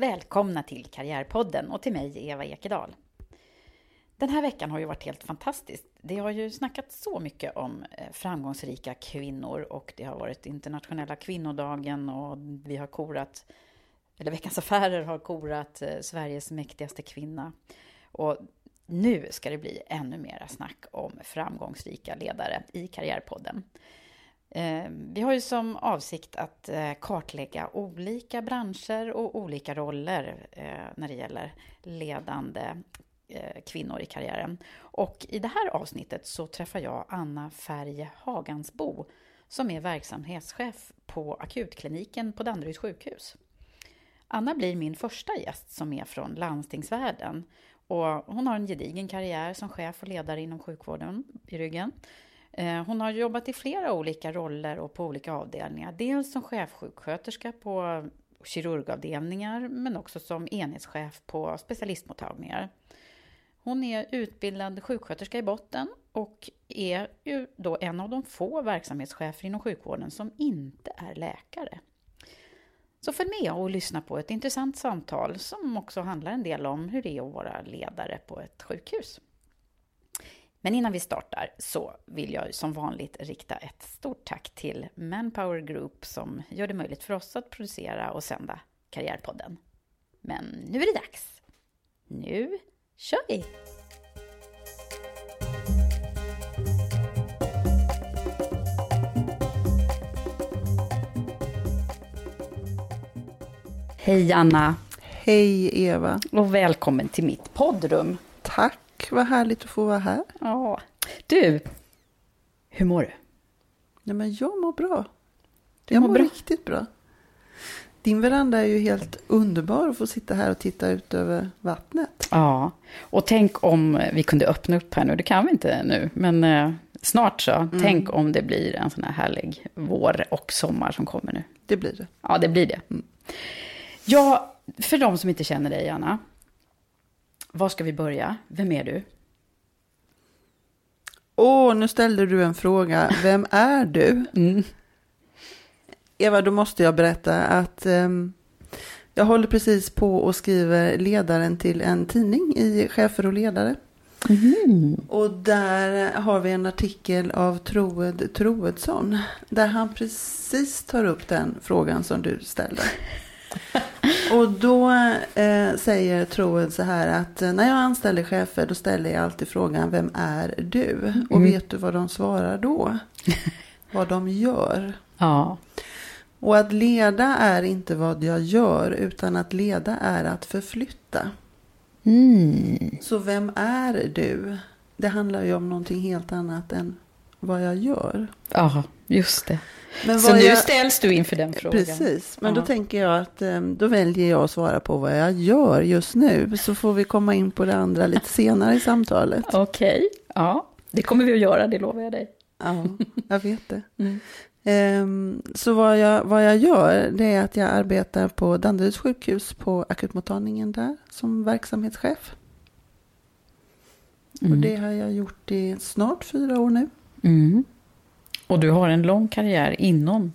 Välkomna till Karriärpodden och till mig Eva Ekedal. Den här veckan har ju varit helt fantastisk. Det har ju snackats så mycket om eh, framgångsrika kvinnor och det har varit internationella kvinnodagen och vi har korat, eller Veckans Affärer har korat eh, Sveriges mäktigaste kvinna. Och nu ska det bli ännu mera snack om framgångsrika ledare i Karriärpodden. Eh, vi har ju som avsikt att eh, kartlägga olika branscher och olika roller eh, när det gäller ledande kvinnor i karriären. Och i det här avsnittet så träffar jag Anna Färje Hagansbo som är verksamhetschef på akutkliniken på Danderyds sjukhus. Anna blir min första gäst som är från landstingsvärlden och hon har en gedigen karriär som chef och ledare inom sjukvården i ryggen. Eh, hon har jobbat i flera olika roller och på olika avdelningar. Dels som chefsjuksköterska på kirurgavdelningar men också som enhetschef på specialistmottagningar. Hon är utbildad sjuksköterska i botten och är ju då en av de få verksamhetschefer inom sjukvården som inte är läkare. Så följ med och lyssna på ett intressant samtal som också handlar en del om hur det är att vara ledare på ett sjukhus. Men innan vi startar så vill jag som vanligt rikta ett stort tack till Manpower Group som gör det möjligt för oss att producera och sända Karriärpodden. Men nu är det dags! Nu kör vi! Hej Anna! Hej Eva! Och välkommen till mitt poddrum. Tack! Vad härligt att få vara här. Ja. Du, hur mår du? Nej, men jag mår bra. Du jag mår, mår bra. riktigt bra. Din veranda är ju helt underbar att få sitta här och titta ut över vattnet. Ja, och tänk om vi kunde öppna upp här nu. Det kan vi inte nu, men eh, snart så. Mm. Tänk om det blir en sån här härlig vår och sommar som kommer nu. Det blir det. Ja, det blir det. Mm. Ja, för de som inte känner dig, Anna. Var ska vi börja? Vem är du? Åh, oh, nu ställde du en fråga. Vem är du? Mm. Eva, då måste jag berätta att um, jag håller precis på och skriver ledaren till en tidning i Chefer och ledare. Mm. Och där har vi en artikel av Troed Troedsson. Där han precis tar upp den frågan som du ställde. Och då eh, säger Troed så här att eh, när jag anställer chefer då ställer jag alltid frågan vem är du? Och mm. vet du vad de svarar då? vad de gör. Ja. Och att leda är inte vad jag gör utan att leda är att förflytta. Mm. Så vem är du? Det handlar ju om någonting helt annat än vad jag gör. Ja, just det. Men Så nu jag, ställs du inför den frågan. Precis, men Ja. då tänker jag att eh, då väljer jag att svara på vad jag gör just nu. Så får vi komma in på det andra lite senare i samtalet. Okej, ja. Det kommer vi att göra, det lovar jag dig. Ja, jag vet det. Mm. Ehm, Så vad jag, vad jag gör, det är att jag arbetar på Danderyds sjukhus på akutmottagningen där som verksamhetschef. Och det har jag gjort i snart fyra år nu. Mm. Och du har en lång karriär inom,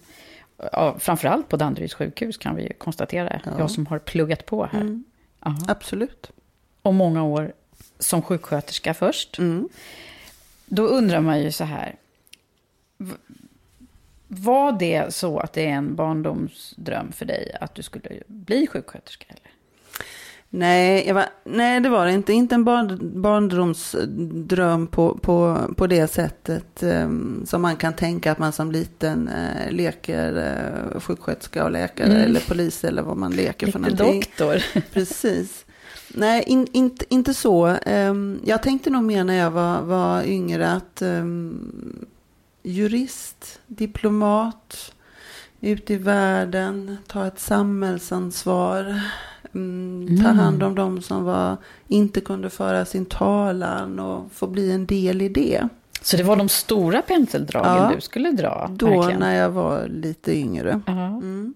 ja, framförallt på Danderyds sjukhus kan vi ju konstatera. Ja. Jag som har pluggat på här. Mm, absolut. Och många år som sjuksköterska först. Mm. Då undrar man ju så här. Var det så att det är en barndomsdröm för dig att du skulle bli sjuksköterska? Eller? Nej, var, nej, det var det inte. Inte en barn, barndomsdröm på, på, på det sättet ehm, som man kan tänka att man som liten eh, leker eh, sjuksköterska och läkare Mm. eller polis eller vad man leker för någonting. doktor. Precis. Nej, in, inte, inte så. Ehm, jag tänkte nog mer när jag var, var yngre att ehm, jurist, diplomat, ute i världen, ta ett samhällsansvar, mm, ta Mm. hand om de som var, inte kunde föra sin talan och få bli en del i det. Så det var de stora penseldragen Ja. du skulle dra? Då verkligen. när jag var lite yngre. Mm.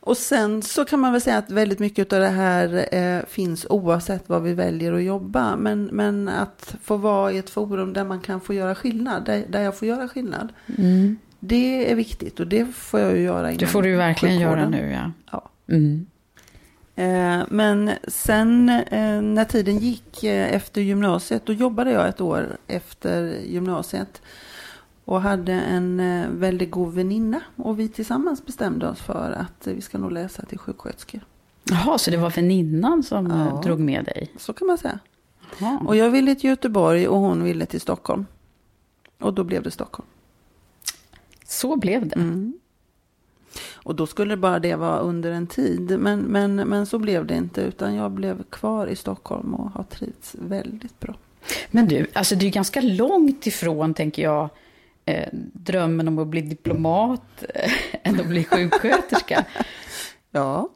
Och sen så kan man väl säga att väldigt mycket av det här eh, finns oavsett vad vi väljer att jobba. Men, men att få vara i ett forum där man kan få göra skillnad, där, där jag får göra skillnad. Mm. Det är viktigt och det får jag ju göra Det inom får du ju verkligen göra sjukvården. nu, ja. Ja. Mm. Eh, men sen eh, när tiden gick eh, efter gymnasiet, då jobbade jag ett år efter gymnasiet. Och hade en väldigt god väninna. Och vi tillsammans bestämde oss för att vi ska nog läsa till sjuksköterskor. Jaha, så det var väninnan som Ja. drog med dig? Så kan man säga. Jaha. Och jag ville till Göteborg och hon ville till Stockholm. Och då blev det Stockholm. Så blev det. Mm. Och då skulle bara det vara under en tid. Men, men, men så blev det inte. Utan jag blev kvar i Stockholm och har trivts väldigt bra. Men du, alltså det är ganska långt ifrån, tänker jag, eh, drömmen om att bli diplomat eh, än att bli sjuksköterska. Ja.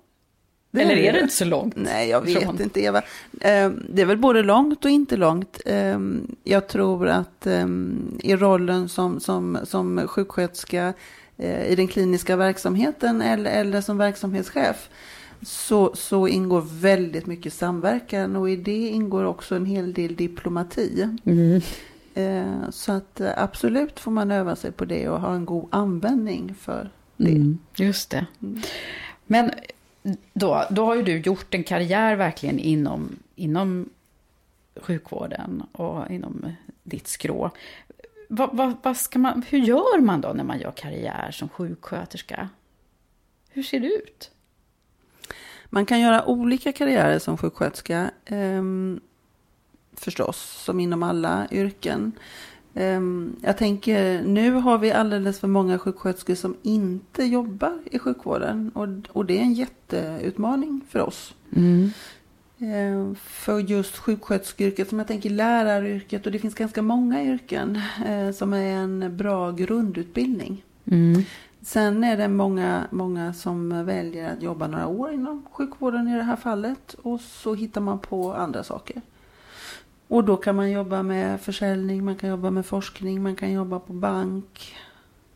Eller är det det. inte så långt? Nej, jag vet ifrån? inte Eva. Eh, Det är väl både långt och inte långt. Eh, Jag tror att eh, i rollen som, som, som sjuksköterska i den kliniska verksamheten eller, eller som verksamhetschef så, så ingår väldigt mycket samverkan och i det ingår också en hel del diplomati. Mm. Eh, Så att eh, absolut får man öva sig på det och ha en god användning för det. Mm, just det. Mm. Men då, då har ju du gjort en karriär verkligen inom, inom sjukvården och inom ditt skrå. Vad, vad, vad ska man, hur gör man då när man gör karriär som sjuksköterska? Hur ser det ut? Man kan göra olika karriärer som sjuksköterska. ehm, förstås, som inom alla yrken. Ehm, jag tänker, nu har vi alldeles för många sjuksköterskor som inte jobbar i sjukvården. Och, och det är en jätteutmaning för oss. Ehm, för just sjuksköterskeyrket, som jag tänker läraryrket, och det finns ganska många yrken eh, som är en bra grundutbildning. Mm. Sen är det många, många som väljer att jobba några år inom sjukvården i det här fallet. Och så hittar man på andra saker. Och då kan man jobba med försäljning, man kan jobba med forskning, man kan jobba på bank.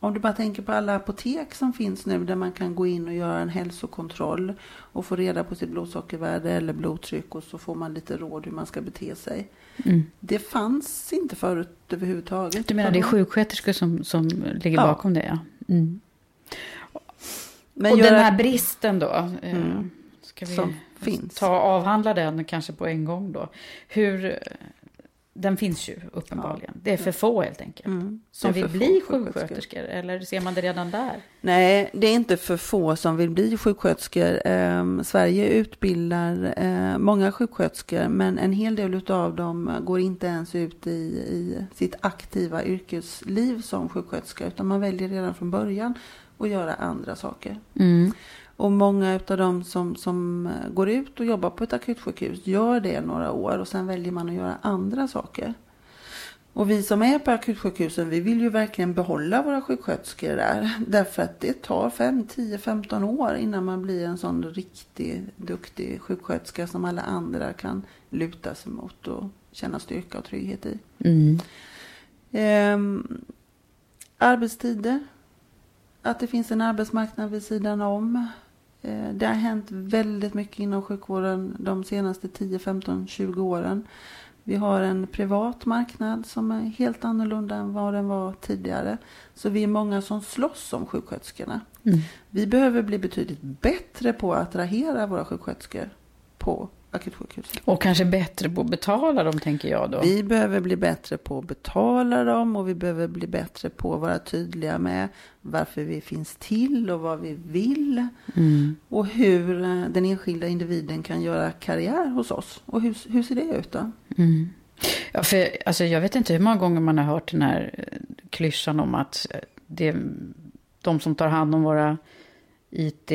Om du bara tänker på alla apotek som finns nu där man kan gå in och göra en hälsokontroll och få reda på sitt blodsockervärde eller blodtryck och så får man lite råd hur man ska bete sig. Mm. Det fanns inte förut överhuvudtaget. Du menar det är sjuksköterskor som, som ligger Ja. bakom det? Ja. Mm. Men och den här bristen då? eh, Mm. Ska vi Som finns. ta avhandla den kanske på en gång då? Hur, den finns ju uppenbarligen. Det är för få helt enkelt. Mm, Som vill bli sjuksköterskor? Eller ser man det redan där? Nej, det är inte för få som vill bli sjuksköterskor. Eh, Sverige utbildar eh, många sjuksköterskor, men en hel del av dem går inte ens ut i, i sitt aktiva yrkesliv som sjuksköterska, utan man väljer redan från början att göra andra saker. Mm. Och många av dem som, som eh, går ut och jobbar på ett akutsjukhus gör det några år och sen väljer man att göra andra saker. Och vi som är på akutsjukhusen, vi vill ju verkligen behålla våra sjuksköterskor där. Därför att det tar 5, 10, 15 år innan man blir en sån riktigt duktig sjuksköterska som alla andra kan luta sig mot och känna styrka och trygghet i. Mm. Ehm, arbetstider. Att det finns en arbetsmarknad vid sidan om. Eh, det har hänt väldigt mycket inom sjukvården de senaste 10, 15, 20 åren. Vi har en privat marknad som är helt annorlunda än vad den var tidigare. Så vi är många som slåss om sjuksköterskorna. Mm. Vi behöver bli betydligt bättre på att attrahera våra sjuksköterskor på akutsjukhuset. Och kanske bättre på att betala dem, tänker jag då. Vi behöver bli bättre på att betala dem och vi behöver bli bättre på att vara tydliga med varför vi finns till och vad vi vill. Mm. Och hur eh, den enskilda individen kan göra karriär hos oss. Och hur, hur ser det ut då? Mm. Ja, för, alltså, jag vet inte hur många gånger man har hört den här eh, klyschan om att eh, det är de som tar hand om våra IT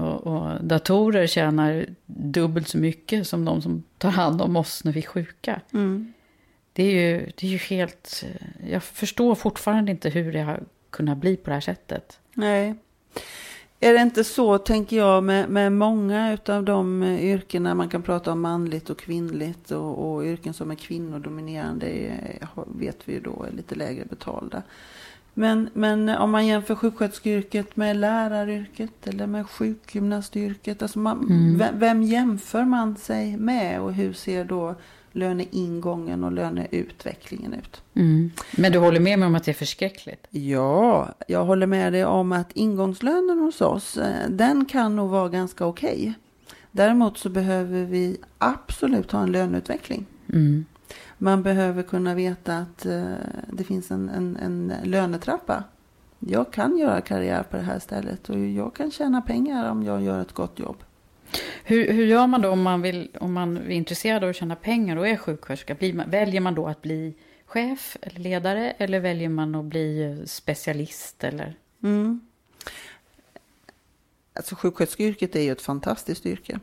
och, och datorer tjänar dubbelt så mycket som de som tar hand om oss när vi är sjuka. Mm. Det är ju, det är ju helt... eh, Jag förstår fortfarande inte hur det har kunnat bli på det här sättet. Nej. Är det inte så, tänker jag, med, med många av de eh, yrkena man kan prata om manligt och kvinnligt och, och yrken som är kvinnodominerande är, har- vet vi ju då är lite lägre betalda. Men, men om man jämför sjuksköterskeyrket med läraryrket eller med sjukgymnastyrket, alltså man, Mm. vem, vem jämför man sig med och hur ser då löneingången och löneutvecklingen ut? Mm. Men du håller med mig om att det är förskräckligt? Ja, jag håller med dig om att ingångslönen hos oss, eh, den kan nog vara ganska okej. Däremot så behöver vi absolut ha en löneutveckling. Mm. Man behöver kunna veta att eh, det finns en, en, en lönetrappa. Jag kan göra karriär på det här stället och jag kan tjäna pengar om jag gör ett gott jobb. Hur, hur gör man då om man, vill, om man är intresserad av att tjäna pengar och är sjuksköterska? Blir väljer man då att bli chef eller ledare eller väljer man att bli eh, specialist? Eller? Mm. Alltså sjuksköterskeyrket är ju ett fantastiskt yrke.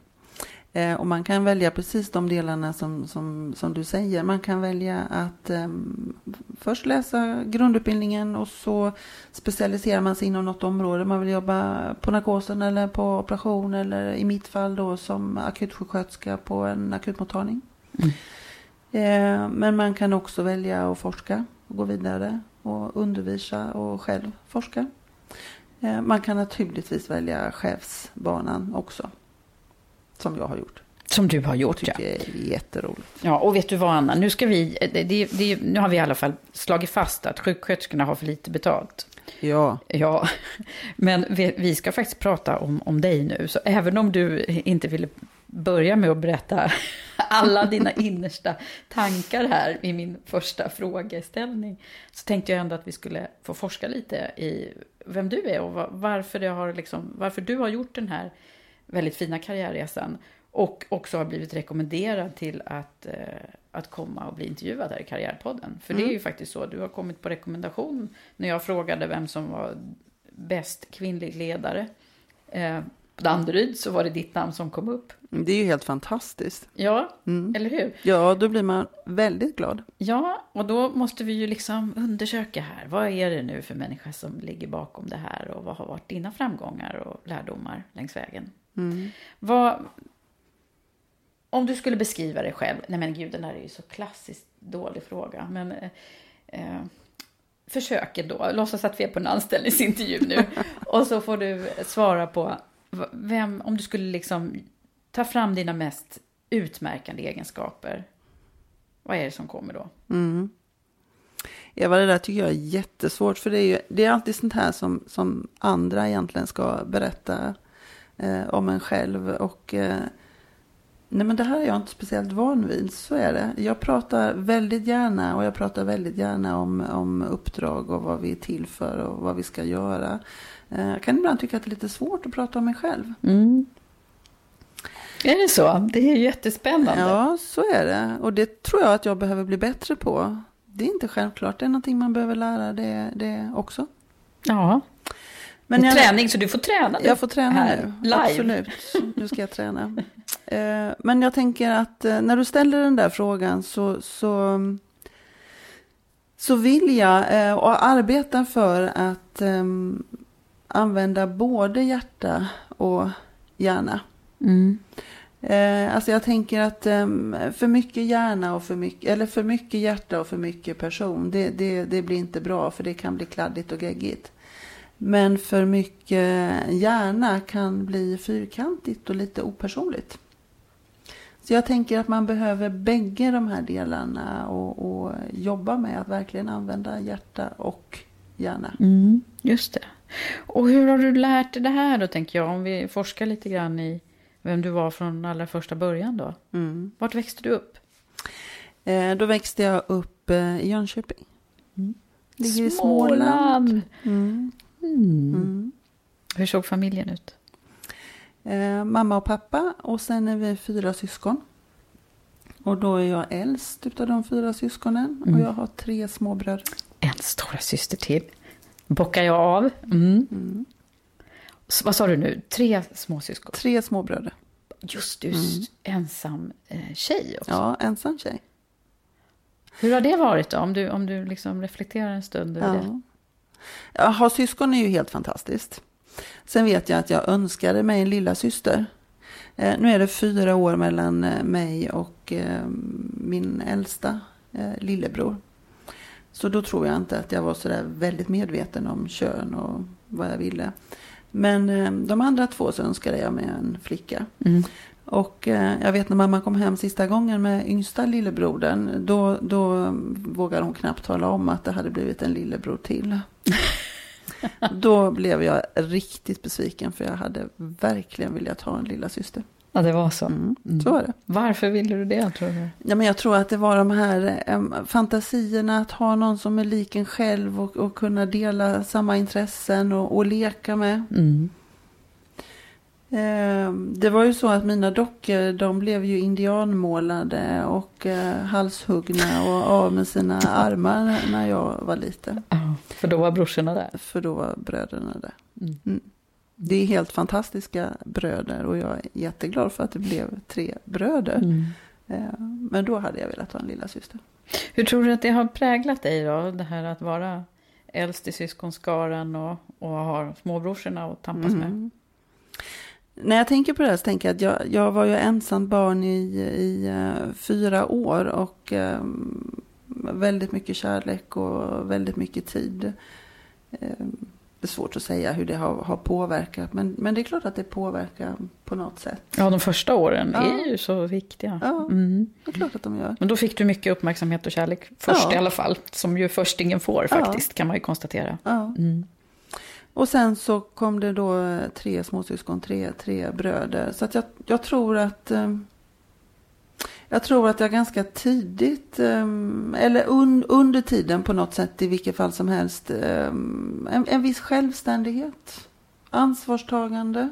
Eh, och man kan välja precis de delarna som, som, som du säger. Man kan välja att ehm, först läsa grundutbildningen och så specialiserar man sig inom något område. Man vill jobba på narkosen eller på operation eller i mitt fall då som akutsjuksköterska på en akutmottagning. Mm. Eh, men man kan också välja att forska och gå vidare och undervisa och själv forska. Eh, Man kan naturligtvis välja chefsbanan också. Som jag har gjort. Som du har gjort, ja. Det är jätteroligt. ja. Och vet du vad, Anna? Nu, ska vi, det, det, det, nu har vi i alla fall slagit fast att sjuksköterskorna har för lite betalt. Ja, Ja, men vi, vi ska faktiskt prata om, om dig nu. Så även om du inte ville börja med att berätta alla dina innersta tankar här i min första frågeställning. Så tänkte jag ändå att vi skulle få forska lite i vem du är och va- varför, det har liksom, varför du har gjort den här väldigt fina karriärresan. Och också har blivit rekommenderad till att, eh, att komma och bli intervjuad här i Karriärpodden. För det är ju faktiskt så, du har kommit på rekommendation när jag frågade vem som var bäst kvinnlig ledare. Eh, på Danderyd så var det ditt namn som kom upp. det är ju helt fantastiskt. Ja, Mm. eller hur? Ja, då blir man väldigt glad. Ja, och då måste vi ju liksom undersöka här. Vad är det nu för människa som ligger bakom det här? Och vad har varit dina framgångar och lärdomar längs vägen? Mm. Vad, om du skulle beskriva dig själv. Nej men gud, den här är ju så klassiskt dålig fråga. Men eh, eh, försök då. Låtsas att vi är på en anställningsintervju nu. och så får du svara på vem, om du skulle liksom ta fram dina mest utmärkande egenskaper. Vad är det som kommer då? Mm. Eva, det där tycker jag är jättesvårt. För det är, ju, det är alltid sånt här som, som andra egentligen ska berätta eh, om en själv. Och eh, nej men det här är jag inte speciellt van vid. Så är det. Jag pratar väldigt gärna och jag pratar väldigt gärna om, om uppdrag och vad vi är till för och vad vi ska göra. Eh, jag kan ibland tycka att det är lite svårt att prata om mig själv. Mm. Är det så? Det är jättespännande. Ja, så är det. Och det tror jag att jag behöver bli bättre på. Det är inte självklart, det är någonting man behöver lära det, det också. ja. Men jag, träning, så du får träna nu. jag får träna här, nu, Live. absolut. Nu ska jag träna. Eh, Men jag tänker att eh, när du ställer den där frågan så, så, så vill jag eh, och arbetar för att eh, använda både hjärta och hjärna. Mm. Alltså jag tänker att eh, för mycket hjärna och för mycket, eller för mycket hjärta och för mycket person, det, det, det blir inte bra för det kan bli kladdigt och geggigt. Men för mycket hjärna kan bli fyrkantigt och lite opersonligt. Så jag tänker att man behöver bägge de här delarna och, och jobba med att verkligen använda hjärta och hjärna. Mm, just det. Och hur har du lärt dig det här då, tänker jag? Om vi forskar lite grann i vem du var från allra första början då. Mm. Vart växte du upp? Eh, då växte jag upp eh, i Jönköping. Mm. Ligger i Småland. Mm. Mm. Mm. Hur såg familjen ut? Eh, mamma och pappa och sen är vi fyra syskon. Och då är jag äldst utav de fyra syskonen och Mm. jag har tre småbröder. En stora syster till. Bockar jag av. Mm. Mm. Så, vad sa du nu? Tre småsyskon? Tre småbröder. Just du, s- ensam eh, tjej också. Ja, ensam tjej. Hur har det varit då? Om du, om du liksom reflekterar en stund över det. Att ha syskon är ju helt fantastiskt. Sen vet jag att jag önskade mig en lilla syster. Eh, nu är det fyra år mellan eh, mig och eh, min äldsta eh, lillebror. Så då tror jag inte att jag var sådär väldigt medveten om kön och vad jag ville. Men eh, de andra två så önskade jag mig en flicka. Mm. Och eh, jag vet när mamma kom hem sista gången med yngsta lillebrodern. Då, då vågade hon knappt tala om att det hade blivit en lillebror till. då blev jag riktigt besviken för jag hade verkligen velat ha en lilla syster. Ja, det var så. Mm, Mm. Så var det. Varför ville du det, tror du? Ja, men jag tror att det var de här eh, fantasierna att ha någon som är lik en själv och, och kunna dela samma intressen och, och leka med. Mm. Eh, det var ju så att mina dockor de blev ju indianmålade och eh, halshuggna och av med sina armar när jag var liten. För då var brorsorna där. För då var bröderna där. Mm. Mm. Det är helt fantastiska bröder och jag är jätteglad för att det blev tre bröder. Mm. Eh, men då hade jag velat ha en lilla syster. Hur tror du att det har präglat dig då? Det här att vara äldst i syskonskaran och, och ha småbrorsorna att tampas med. När jag tänker på det här så tänker jag att jag, jag var ju ensam barn i, i eh, fyra år och eh, väldigt mycket kärlek och väldigt mycket tid. Eh, det är svårt att säga hur det har, har påverkat men, men det är klart att det påverkar på något sätt. Ja, de första åren Ja. är ju så viktiga. Ja. Mm. Det är klart att de gör. Men då fick du mycket uppmärksamhet och kärlek först Ja. i alla fall. Som ju förstingen får faktiskt, kan man ju konstatera. Mm. Och sen så kom det då tre småsyskon, tre, tre bröder. Så att jag, jag tror att eh, jag tror att jag ganska tidigt, eh, eller un, under tiden på något sätt i vilket fall som helst, eh, en, en viss självständighet, ansvarstagande.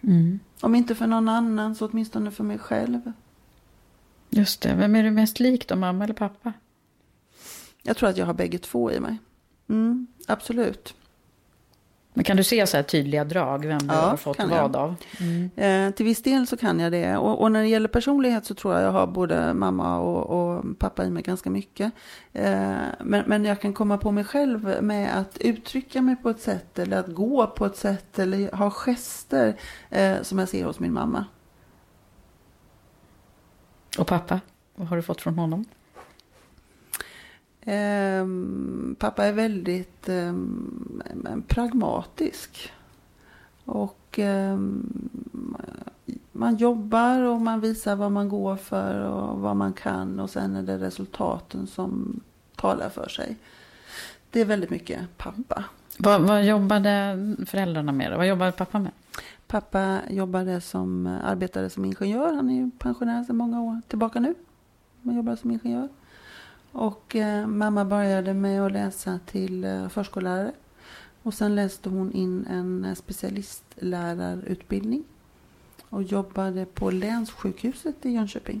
Mm. Om inte för någon annan så åtminstone för mig själv. Just det. Vem är du mest lik då, mamma eller pappa? Jag tror att jag har bägge två i mig. Mm, absolut. Men kan du se så här tydliga drag, vem du Ja, har fått vad av? Mm. Eh, till viss del så kan jag det. Och, och när det gäller personlighet så tror jag jag har både mamma och, och pappa i mig ganska mycket. Eh, men, men jag kan komma på mig själv med att uttrycka mig på ett sätt eller att gå på ett sätt eller ha gester eh, som jag ser hos min mamma. Och pappa, vad har du fått från honom? Ehm, pappa är väldigt ehm, pragmatisk. Och ehm, man jobbar och man visar vad man går för och vad man kan. Och sen är det resultaten som talar för sig. Det är väldigt mycket pappa. Vad, vad jobbade föräldrarna med? Vad jobbade pappa med? Pappa jobbade som, arbetade som ingenjör. Han är pensionär sedan många år tillbaka nu. Han jobbar som ingenjör. Och eh, mamma började med att läsa till eh, förskollärare. Och sen läste hon in en eh, specialistlärarutbildning. Och jobbade på länssjukhuset i Jönköping.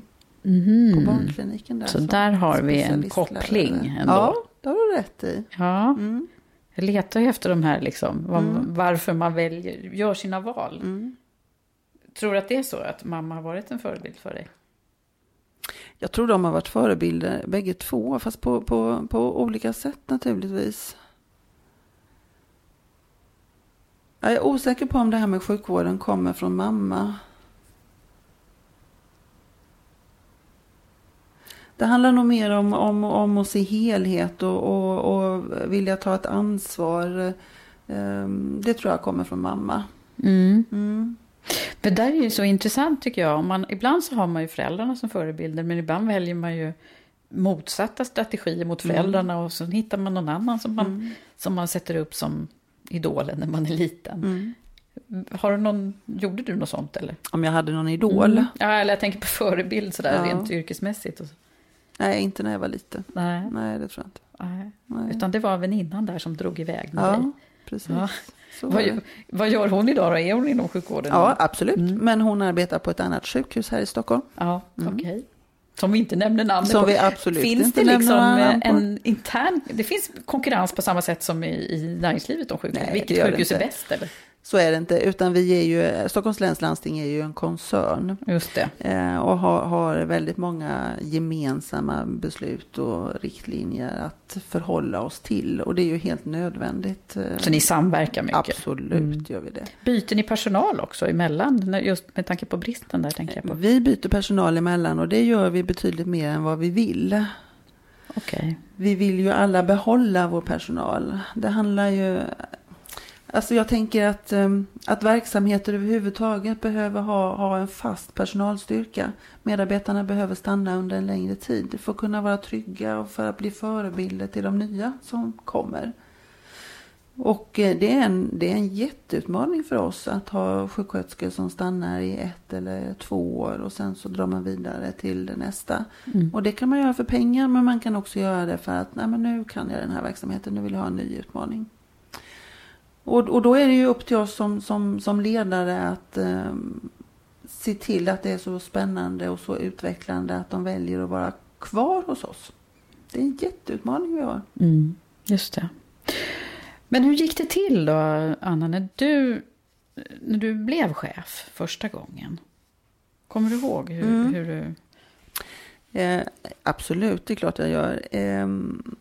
På barnkliniken där. Så där har vi en koppling ändå. Ja, det har du rätt i. Ja, Mm. jag letar ju efter de här liksom, vad, Mm. varför man väljer, gör sina val. Mm. Tror du att det är så att mamma har varit en förebild för dig? Jag tror de har varit förebilder bägge två, fast på, på, på olika sätt naturligtvis. Jag är osäker på om det här med sjukvården kommer från mamma. Det handlar nog mer om, om, om att se helhet och, och, och vilja ta ett ansvar. Ehm, det tror jag kommer från mamma. Mm. Mm. Det där är ju så intressant tycker jag. Man, ibland så har man ju föräldrarna som förebilder men ibland väljer man ju motsatta strategier mot föräldrarna och så hittar man någon annan som man, som man sätter upp som idolen när man är liten. Mm. Har du någon, gjorde du något sånt eller? Om jag hade någon idol? Mm. Ja, eller jag tänker på förebild sådär Ja. rent yrkesmässigt. Nej, inte när jag var liten. Nej, Nej, det tror jag inte. nej. Nej. Utan det var väninnan där som drog iväg med dig. Ja, precis. Ja. Var Vad, det. vad gör hon idag då? Är hon inom sjukvården? Ja, absolut. Mm. Men hon arbetar på ett annat sjukhus här i Stockholm. Ja, okej. Som vi inte nämner namnet Som på. vi absolut finns inte det liksom på. en intern... Det finns konkurrens på samma sätt som i, i näringslivet om det Vilket gör sjukhus är bäst eller? Så är det inte, utan vi är ju, Stockholms läns landsting är ju en koncern. Just det. Eh, och har, har väldigt många gemensamma beslut och riktlinjer att förhålla oss till. Och det är ju helt nödvändigt. eh, Så ni samverkar mycket? Absolut Mm. gör vi det. Byter ni personal också emellan? Just med tanke på bristen där tänker jag på. Vi byter personal emellan och det gör vi betydligt mer än vad vi vill. Okej. Vi vill ju alla behålla vår personal. Det handlar ju... Alltså jag tänker att, um, att verksamheter överhuvudtaget behöver ha, ha en fast personalstyrka. Medarbetarna behöver stanna under en längre tid för att kunna vara trygga och för att bli förebilder till de nya som kommer. Och eh, det är, en, det är en jätteutmaning för oss att ha sjuksköterskor som stannar i ett eller två år och sen så drar man vidare till nästa. Mm. Och det kan man göra för pengar men man kan också göra det för att nej, men nu kan jag den här verksamheten, nu vill jag ha en ny utmaning. Och, och då är det ju upp till oss som, som, som ledare att eh, se till att det är så spännande och så utvecklande att de väljer att vara kvar hos oss. Det är en jätteutmaning vi har. Mm. Just det. Men hur gick det till då, Anna, när du, när du blev chef första gången? Kommer du ihåg hur, Mm. hur du... Eh, absolut, det är klart jag gör. Ehm,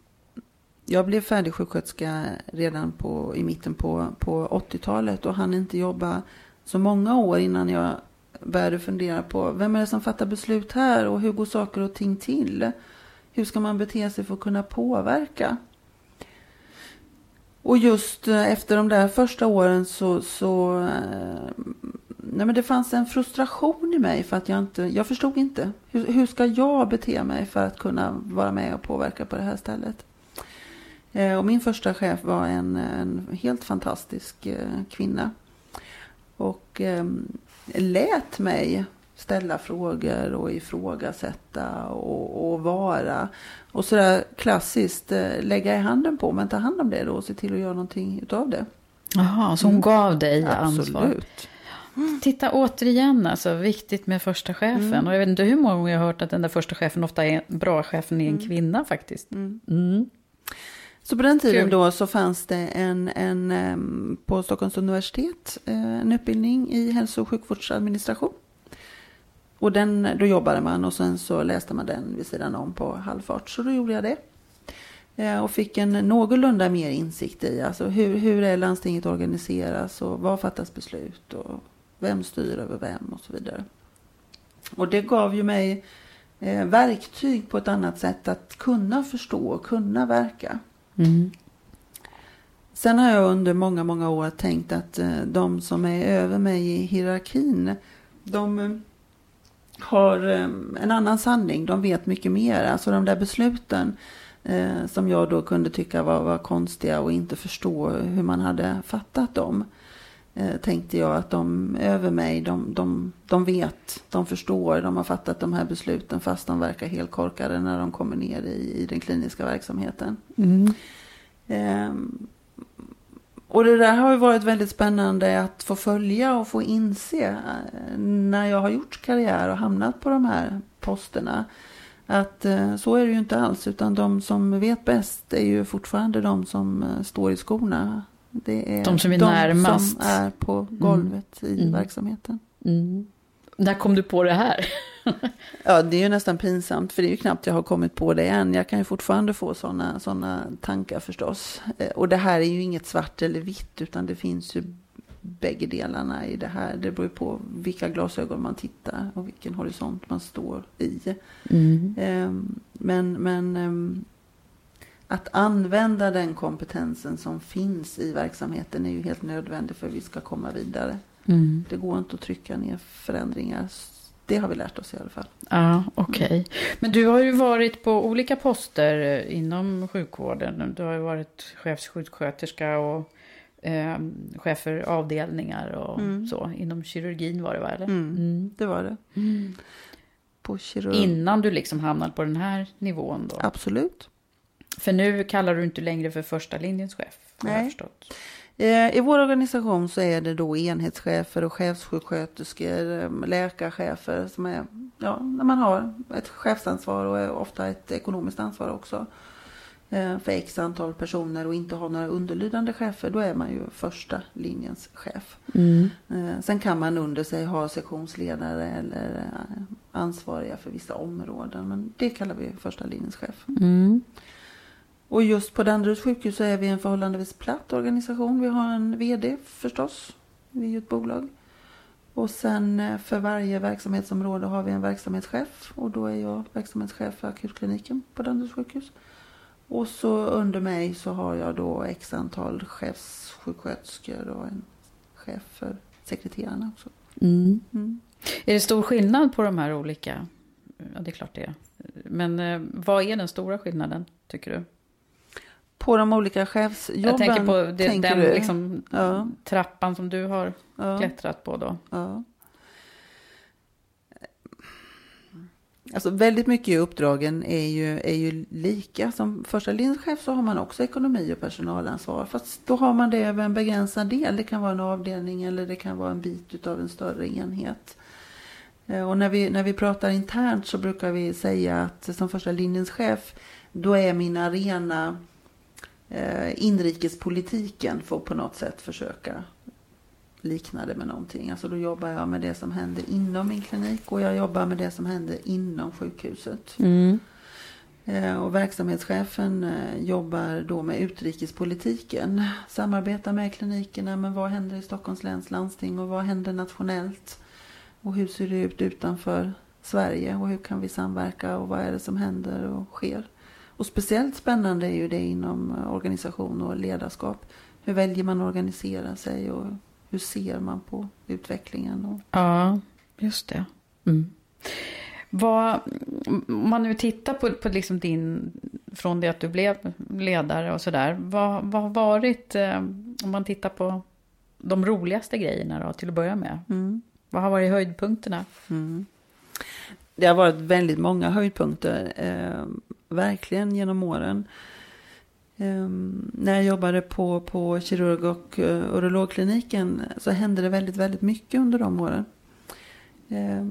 jag blev färdig sjuksköterska redan på, i mitten på, på 80-talet och hann inte jobba så många år innan jag började fundera på vem är det som fattar beslut här och hur går saker och ting till? Hur ska man bete sig för att kunna påverka? Och just eh, efter de där första åren så, så eh, nej men det fanns en frustration i mig för att jag inte, jag förstod inte. Hur, hur ska jag bete mig för att kunna vara med och påverka på det här stället? Eh, och min första chef var en, en helt fantastisk eh, kvinna. Och eh, lät mig ställa frågor och ifrågasätta och, och vara. Och sådär klassiskt eh, lägga i handen på, men ta hand om det då och se till att göra någonting utav det. Jaha, så hon gav dig ansvar? Mm. Absolut. Titta återigen, alltså viktigt med första chefen. Mm. Och jag vet inte hur många gånger jag har hört att den där första chefen ofta är bra chefen är en kvinna faktiskt. Så på den tiden Kul. då så fanns det en, en på Stockholms universitet eh, en utbildning i hälso och sjukvårdsadministration. Och den, då jobbade man och sen så läste man den vid sidan om på halvfart. Så då gjorde jag det. Eh, Och fick en någorlunda mer insikt i alltså hur, hur är landstinget organiseras och vad fattas beslut och vem styr över vem och så vidare. Och det gav ju mig eh, verktyg på ett annat sätt att kunna förstå och kunna verka. Mm. Sen har jag under många, många år tänkt att eh, de som är över mig i hierarkin, de eh, har eh, en annan sanning. De vet mycket mer. Alltså de där besluten som jag då kunde tycka var, var konstiga och inte förstå hur man hade fattat dem. Eh, tänkte jag att de över mig, de, de, de vet, de förstår, de har fattat de här besluten fast de verkar helt korkade när de kommer ner i, i den kliniska verksamheten. Mm. Ehm, och det där har ju varit väldigt spännande att få följa och få inse eh, när jag har gjort karriär och hamnat på de här posterna. Att eh, så är det ju inte alls, utan de som vet bäst är ju fortfarande de som står i skorna. Det är De som är närmast. som är på golvet i Mm. verksamheten. Mm. När kom du på det här? Ja, det är ju nästan pinsamt, för det är ju knappt jag har kommit på det än. Jag kan ju fortfarande få sådana såna tankar förstås. Eh, och det här är ju inget svart eller vitt, utan det finns ju bägge delarna i det här. Det beror ju på vilka glasögon man tittar och vilken horisont man står i. Mm. Ehm, Men, men ehm, att använda den kompetensen som finns i verksamheten är ju helt nödvändigt för att vi ska komma vidare. Mm. Det går inte att trycka ner förändringar. Det har vi lärt oss i alla fall. Ja, okej. Men du har ju varit på olika poster eh, inom sjukvården. Du har ju varit chefssjuksköterska och eh, chef för avdelningar och Mm. så. Inom kirurgin var det va? Eller? Mm. Mm. Det var det. Kirurg. Innan du liksom hamnade på den här nivån då? Absolut. För nu kallar du inte längre för första linjens chef? Nej. Eh, I vår organisation så är det då enhetschefer och chefssjuksköterskor, eh, läkarchefer som är, ja, när man har ett chefsansvar och ofta ett ekonomiskt ansvar också eh, för x antal personer och inte har några underlydande chefer, då är man ju första linjens chef. Mm. Sen kan man under sig ha sektionsledare eller ansvariga för vissa områden, men det kallar vi första linjens chef. Mm. Och just på Danderyds sjukhus så är vi en förhållandevis platt organisation. Vi har en VD förstås. Vi är ju ett bolag. Och sen eh, för varje verksamhetsområde har vi en verksamhetschef. Och då är jag verksamhetschef för akutkliniken på Danderyds sjukhus. Och så under mig så har jag då x antal chefssjuksköterskor och en chef för sekreterarna också. Mm. Mm. Är det stor skillnad på de här olika? Ja, det är klart det är. Men eh, vad är den stora skillnaden, tycker du? På de olika chefsjobben Jag tänker på det, tänker den liksom, Ja. trappan som du har Ja. klättrat på då. Ja. Alltså väldigt mycket i uppdragen är ju, är ju lika. Som första linjeschef så har man också ekonomi och personalansvar. Fast då har man det över en begränsad del. Det kan vara en avdelning eller det kan vara en bit av en större enhet. Eh, Och när vi, när vi pratar internt så brukar vi säga att som första linjens chef då är min arena eh, inrikespolitiken att på något sätt försöka likna det med någonting. Alltså då jobbar jag med det som händer inom min klinik och jag jobbar med det som händer inom sjukhuset. Mm. Eh, Och verksamhetschefen eh, jobbar då med utrikespolitiken. Samarbetar med klinikerna, men vad händer i Stockholms läns landsting och vad händer nationellt? Och hur ser det ut utanför Sverige och hur kan vi samverka och vad är det som händer och sker? Och speciellt spännande är ju det inom eh, organisation och ledarskap. Hur väljer man att organisera sig och hur ser man på utvecklingen? Och, Ja, just det. Mm. Vad, om man nu tittar på, på liksom din, från det att du blev ledare och sådär. Vad, vad har varit, eh, om man tittar på de roligaste grejerna då, till att börja med? mm. Vad har varit höjdpunkterna? Mm. Det har varit väldigt många höjdpunkter, eh, verkligen genom åren. Eh, när jag jobbade på, på kirurg och eh, urologkliniken så hände det väldigt, väldigt mycket under de åren. Eh,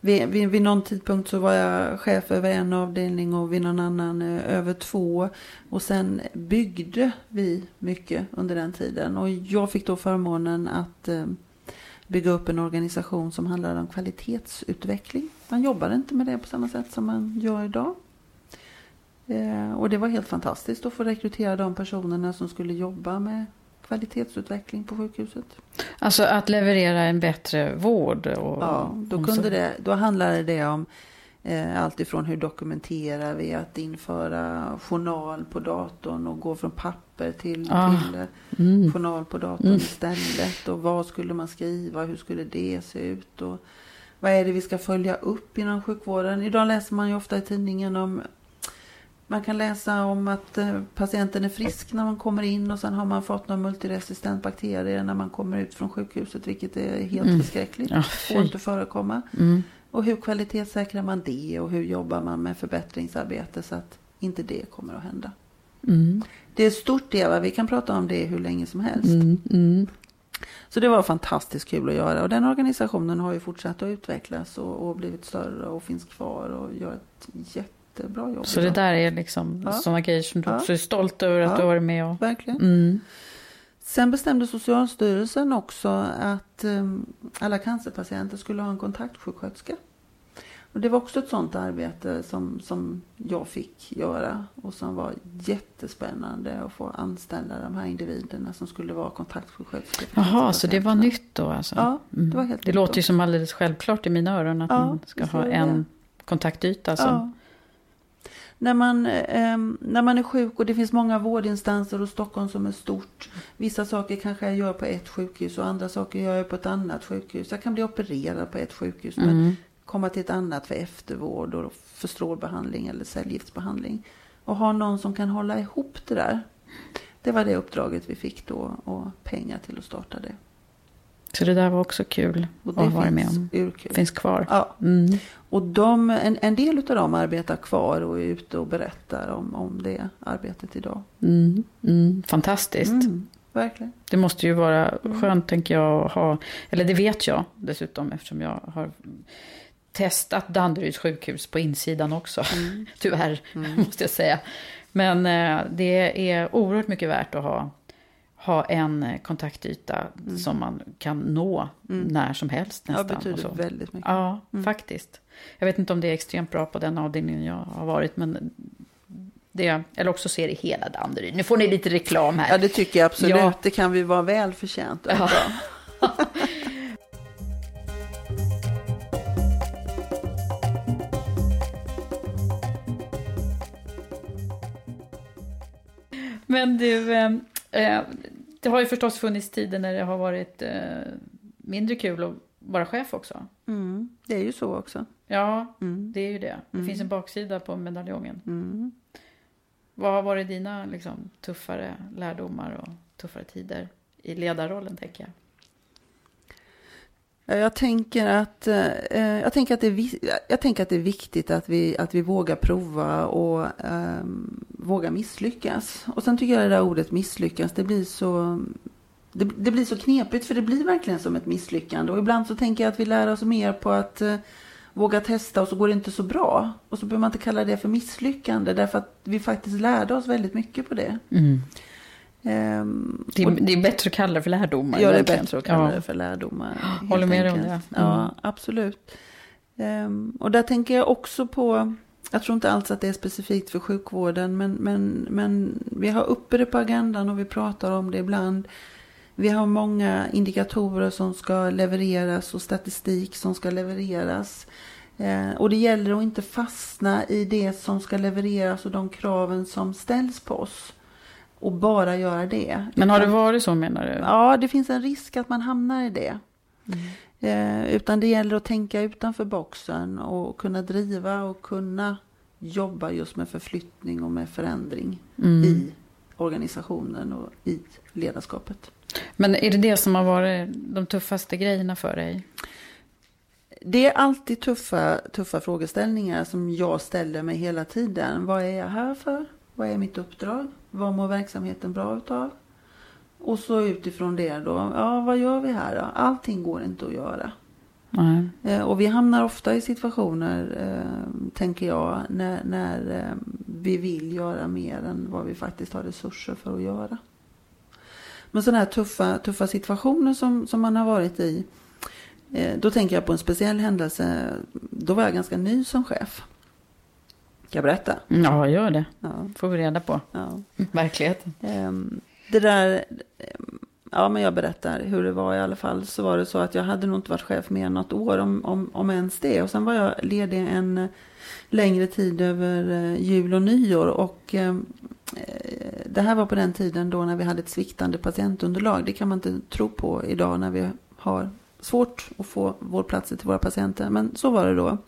vid, vid, vid någon tidpunkt så var jag chef över en avdelning och vid någon annan eh, över två. Och sen byggde vi mycket under den tiden. Och jag fick då förmånen att eh, bygga upp en organisation som handlade om kvalitetsutveckling. Man jobbade inte med det på samma sätt som man gör idag. Eh, och det var helt fantastiskt att få rekrytera de personerna som skulle jobba med kvalitetsutveckling på sjukhuset. Alltså att leverera en bättre vård. Och, Ja, då, kunde det, då handlade det om eh, allt ifrån hur dokumenterar vi, att införa journal på datorn och gå från papper till, Ah, till eh, Mm. journal på datorn Mm. istället. Och vad skulle man skriva? Hur skulle det se ut? Och vad är det vi ska följa upp inom sjukvården? Idag läser man ju ofta i tidningen om man kan läsa om att eh, patienten är frisk när man kommer in och sen har man fått någon multiresistent bakterie när man kommer ut från sjukhuset, vilket är helt Mm. förskräckligt. Ja, Får inte förekomma. Mm. Och hur kvalitetssäkrar man det och hur jobbar man med förbättringsarbete så att inte det kommer att hända. Mm. Det är stort Eva, vi kan prata om det hur länge som helst. Mm. Mm. Så det var fantastiskt kul att göra och den organisationen har ju fortsatt att utvecklas och, och blivit större och finns kvar och gör ett jättebra jobb. Så det idag. där är liksom Ja. sådana grejer som du Ja. också är stolt över att Ja. du har varit med och... Verkligen. Mm. Sen bestämde Socialstyrelsen också att um, alla cancerpatienter skulle ha en kontaktsjuksköterska. Och det var också ett sånt arbete som, som jag fick göra och som var jättespännande att få anställa de här individerna som skulle vara kontaktsjuksköterskor. Jaha, så det var nytt då alltså? Ja, det var helt Det nytt låter ju som alldeles självklart i mina öron att Ja, man ska ha en det. kontaktyta som... Ja. När man, ehm, när man är sjuk och det finns många vårdinstanser och Stockholm som är stort. Vissa saker kanske jag gör på ett sjukhus och andra saker gör jag på ett annat sjukhus. Jag kan bli opererad på ett sjukhus Mm. men komma till ett annat för eftervård och för strålbehandling eller cellgiftsbehandling. Och ha någon som kan hålla ihop det där. Det var det uppdraget vi fick då och pengar till att starta det. Så det där var också kul Och att varit med om. urkul. Finns kvar. Ja, Mm. och de, en, en del av dem arbetar kvar och är ute och berättar om, om det arbetet idag. Mm. Mm. Fantastiskt. Mm, verkligen. Det måste ju vara skönt, tänker jag, att ha... Eller det vet jag dessutom, eftersom jag har testat Danderyds sjukhus på insidan också. Tyvärr, måste jag säga. Men eh, det är oerhört mycket värt att ha, ha en eh, kontaktyta som man kan nå när som helst Ja, nästan. betyder och så. väldigt mycket. Ja, faktiskt. Jag vet inte om det är extremt bra på den avdelningen jag har varit, men det, eller också ser det hela Danderyd. Nu får ni lite reklam här. Ja, det tycker jag absolut. Ja. Det kan vi vara väl förtjänta Ja. Men du, eh, eh, det har ju förstås funnits tider när det har varit eh, mindre kul att vara chef också. Mm, det är ju så också. Ja, Mm. det är ju det. Det finns en baksida på medaljongen. Mm. Vad har varit dina liksom, tuffare lärdomar och tuffare tider i ledarrollen, tänker jag? Eh, jag tänker att, eh, eh, jag tänker att, det, är, jag tänker att det är viktigt att vi, att vi vågar prova och ehm, vågar misslyckas. Och sen tycker jag det där ordet misslyckas, det blir så det, det blir så knepigt för det blir verkligen som ett misslyckande. Och ibland så tänker jag att vi lär oss mer på att eh, våga testa och så går det inte så bra. Och så behöver man inte kalla det för misslyckande därför att vi faktiskt lärde oss väldigt mycket på det. Mm. Ehm, Det, är, och- det är bättre att kalla det för lärdomar. Ja, det är bättre att kalla Ja. det för lärdomar. håller med dig om det. Mm. Ja, absolut. Ehm, och där tänker jag också på, jag tror inte alls att det är specifikt för sjukvården, men, men, men vi har uppe det på agendan och vi pratar om det ibland. Vi har många indikatorer som ska levereras och statistik som ska levereras. Eh, och det gäller att inte fastna i det som ska levereras och de kraven som ställs på oss. Och bara göra det. Men har det varit så menar du? Ja, det finns en risk att man hamnar i det. Eh, utan det gäller att tänka utanför boxen och kunna driva och kunna jobba just med förflyttning och med förändring Mm. i organisationen och i ledarskapet. Men är det det som har varit de tuffaste grejerna för dig? Det är alltid tuffa, tuffa frågeställningar som jag ställer mig hela tiden. Vad är jag här för? Vad är mitt uppdrag? Vad mår verksamheten bra utav? Och så utifrån det då, ja vad gör vi här då? Allting går inte att göra. Eh, Och vi hamnar ofta i situationer, eh, tänker jag, när, när eh, vi vill göra mer än vad vi faktiskt har resurser för att göra. Men sådana här tuffa, tuffa situationer som, som man har varit i, då tänker jag på en speciell händelse. Då var jag ganska ny som chef. Ska jag berätta? Ja, gör det. Ja. Får vi reda på. ja. Verkligheten. Ehm, Det där, ja men jag berättar hur det var i alla fall. Så var det så att jag hade nog inte varit chef mer än något år, om, om, om ens det. Och sen var jag ledig en längre tid över eh, jul och nyår. Och ehm, eh, det här var på den tiden då när vi hade ett sviktande patientunderlag. Det kan man inte tro på idag när vi har svårt att få vårdplatser till våra patienter. Men så var det då.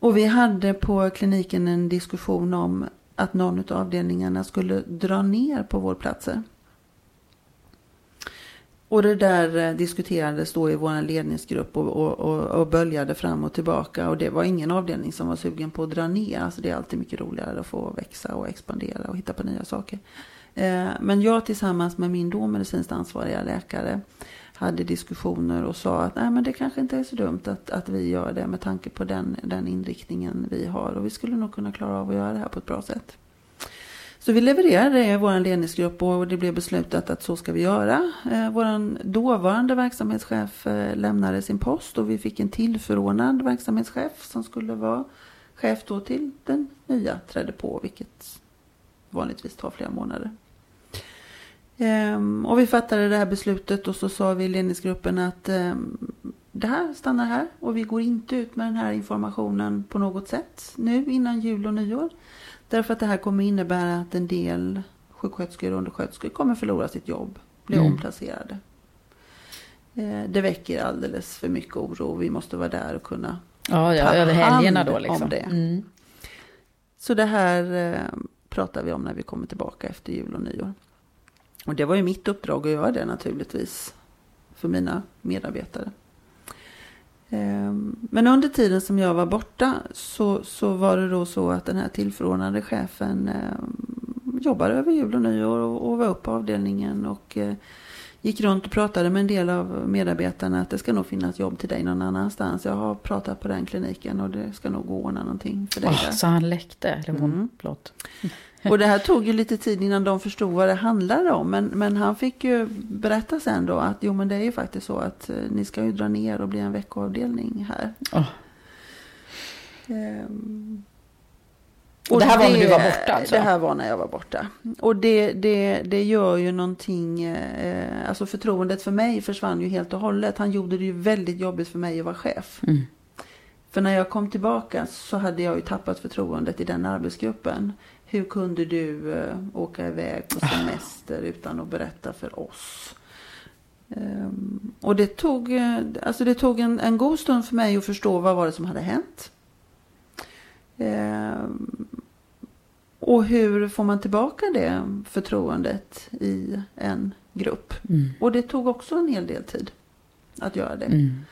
Och vi hade på kliniken en diskussion om att någon av avdelningarna skulle dra ner på vårdplatser. Och det där eh, diskuterades då i vår ledningsgrupp och, och, och, och böljade fram och tillbaka. Och det var ingen avdelning som var sugen på att dra ner. Alltså det är alltid mycket roligare att få växa och expandera och hitta på nya saker. Eh, men jag tillsammans med min då medicinskt ansvariga läkare hade diskussioner och sa att Nej, men det kanske inte är så dumt att, att vi gör det med tanke på den, den inriktningen vi har. Och vi skulle nog kunna klara av att göra det här på ett bra sätt. Så vi levererade det i vår ledningsgrupp och det blev beslutat att så ska vi göra. Eh, vår dåvarande verksamhetschef eh, lämnade sin post och vi fick en tillförordnad verksamhetschef som skulle vara chef då till den nya trädde på, vilket vanligtvis tar flera månader. Ehm, och vi fattade det här beslutet och så sa vi i ledningsgruppen att ehm, det här stannar här och vi går inte ut med den här informationen på något sätt nu innan jul och nyår. Därför att det här kommer innebära att en del sjuksköterskor och undersköterskor kommer förlora sitt jobb, bli mm. omplacerade. Eh, det väcker alldeles för mycket oro. Vi måste vara där och kunna ja, ja, ta över helgerna hand då liksom. om det. Mm. Så det här eh, pratar vi om när vi kommer tillbaka efter jul och nyår. Och det var ju mitt uppdrag att göra det naturligtvis för mina medarbetare. Ehm, men under tiden som jag var borta så, så var det då så att den här tillförordnade chefen ehm, jobbade över jul och nyår och, och var upp på avdelningen och eh, gick runt och pratade med en del av medarbetarna att det ska nog finnas jobb till dig någon annanstans. Jag har pratat på den kliniken och det ska nog gå att ordna någonting för dig. Oh, så han läckte? Eller hon, mm. Förlåt. Och det här tog ju lite tid innan de förstod vad det handlade om. Men, men han fick ju berätta sen då att jo men det är ju faktiskt så att eh, ni ska ju dra ner och bli en veckoavdelning här. Oh. Ehm. Och, det här det, var när du var borta alltså? Det här var när jag var borta. Och det, det, det gör ju någonting, eh, alltså förtroendet för mig försvann ju helt och hållet. Han gjorde det ju väldigt jobbigt för mig att vara chef. Mm. För när jag kom tillbaka så hade jag ju tappat förtroendet i den arbetsgruppen. Hur kunde du uh, åka iväg på semester utan att berätta för oss? Um, och det tog, uh, alltså det tog en, en god stund för mig att förstå vad var det som hade hänt. Um, och hur får man tillbaka det förtroendet i en grupp? Mm. Och det tog också en hel del tid att göra det. Mm.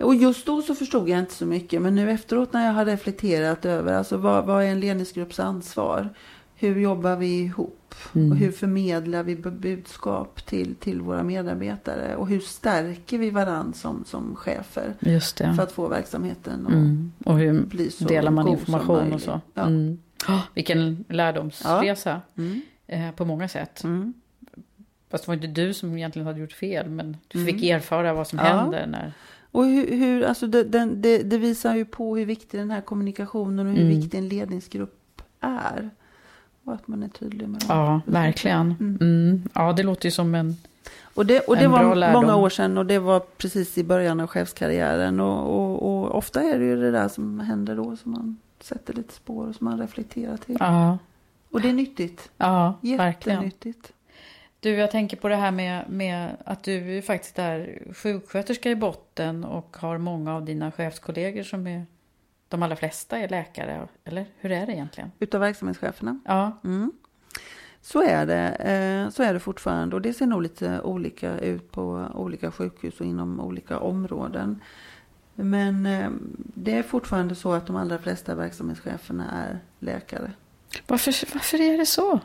Och just då så förstod jag inte så mycket. Men nu efteråt när jag har reflekterat över alltså vad, vad är en ledningsgrupps ansvar? Hur jobbar vi ihop? Mm. Och hur förmedlar vi budskap till, till våra medarbetare? Och hur stärker vi varandra som, som chefer? För att få verksamheten att mm. Och hur bli så delar man information och så? Ja. Mm. Oh, vilken lärdomsresa ja. Mm. eh, på många sätt. Mm. Fast det var inte du som egentligen hade gjort fel, men du fick mm. erfara vad som ja. händer när och hur, hur alltså det, den, det, det, visar ju på hur viktig den här kommunikationen och hur mm. viktig en ledningsgrupp är. Och att man är tydlig med Ja, verkligen. Mm. Mm. Ja, det låter ju som en och det, och det var många år sedan och det var precis i början av chefskarriären. Och, och, och, ofta är det ju det där som händer då som man sätter lite spår och som man reflekterar till. Ja. Och det är nyttigt. Ja, verkligen. Jättenyttigt. Du, jag tänker på det här med, med att du faktiskt är sjuksköterska i botten och har många av dina chefskollegor som är, de allra flesta är läkare, eller hur är det egentligen? Utav verksamhetscheferna? Ja. Mm. Så är det, eh, så är det fortfarande och det ser nog lite olika ut på olika sjukhus och inom olika områden. Men eh, det är fortfarande så att de allra flesta verksamhetscheferna är läkare. Varför, varför är det så?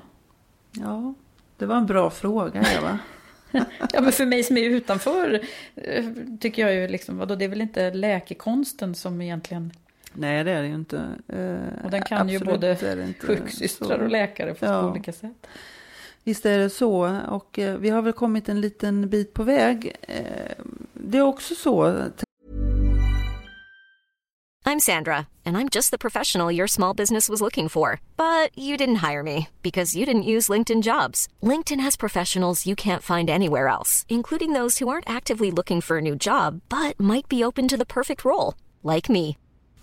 Ja, det var en bra fråga, Eva. ja, men för mig som är utanför eh, tycker jag ju liksom, vadå, det är väl inte läkekonsten som egentligen... Nej, det är det ju inte. Uh, och den kan Absolut, ju både sjuksystrar och läkare på ja. olika sätt. Visst är det så. Och uh, vi har väl kommit en liten bit på väg. Uh, det är också så, I'm Sandra, and I'm just the professional your small business was looking for. But you didn't hire me because you didn't use LinkedIn jobs. LinkedIn has professionals you can't find anywhere else, including those who aren't actively looking for a new job but might be open to the perfect role, like me.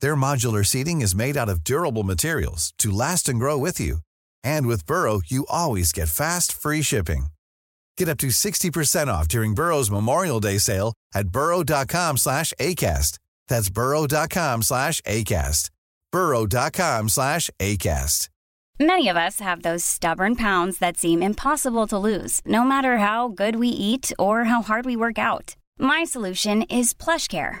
Their modular seating is made out of durable materials to last and grow with you. And with Burrow, you always get fast, free shipping. Get up to 60% off during Burrow's Memorial Day sale at burrow.com slash ACAST. That's burrow.com slash ACAST. burrow.com slash ACAST. Many of us have those stubborn pounds that seem impossible to lose, no matter how good we eat or how hard we work out. My solution is PlushCare.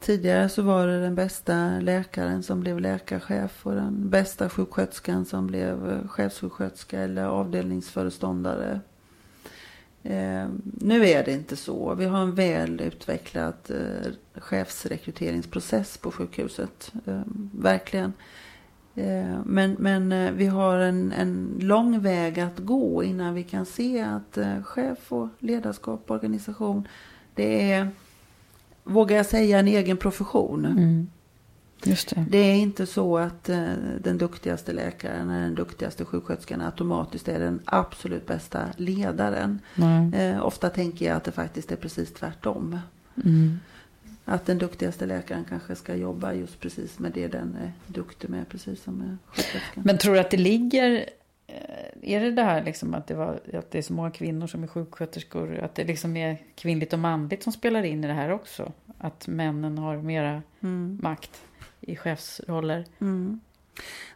tidigare så var det den bästa läkaren som blev läkarchef och den bästa sjuksköterskan som blev chefssjuksköterska eller avdelningsföreståndare. Eh, nu är det inte så. Vi har en väl utvecklad eh, chefsrekryteringsprocess på sjukhuset. Eh, verkligen. Eh, men men eh, vi har en, en lång väg att gå innan vi kan se att eh, chef och ledarskap och organisation, det är, vågar jag säga, en egen profession. Mm. Just det. Det är inte så att eh, den duktigaste läkaren eller den duktigaste sjuksköterskan automatiskt är den absolut bästa ledaren. Eh, ofta tänker jag att det faktiskt är precis tvärtom. Mm. Att den duktigaste läkaren kanske ska jobba just precis med det den är duktig med, precis som med sjuksköterskan. Men tror du att det ligger... eh, Är det det här liksom att det, var, att det är så många kvinnor som är sjuksköterskor? Att det liksom är kvinnligt och manligt som spelar in i det här också? Att männen har mera makt i chefsroller? Mm.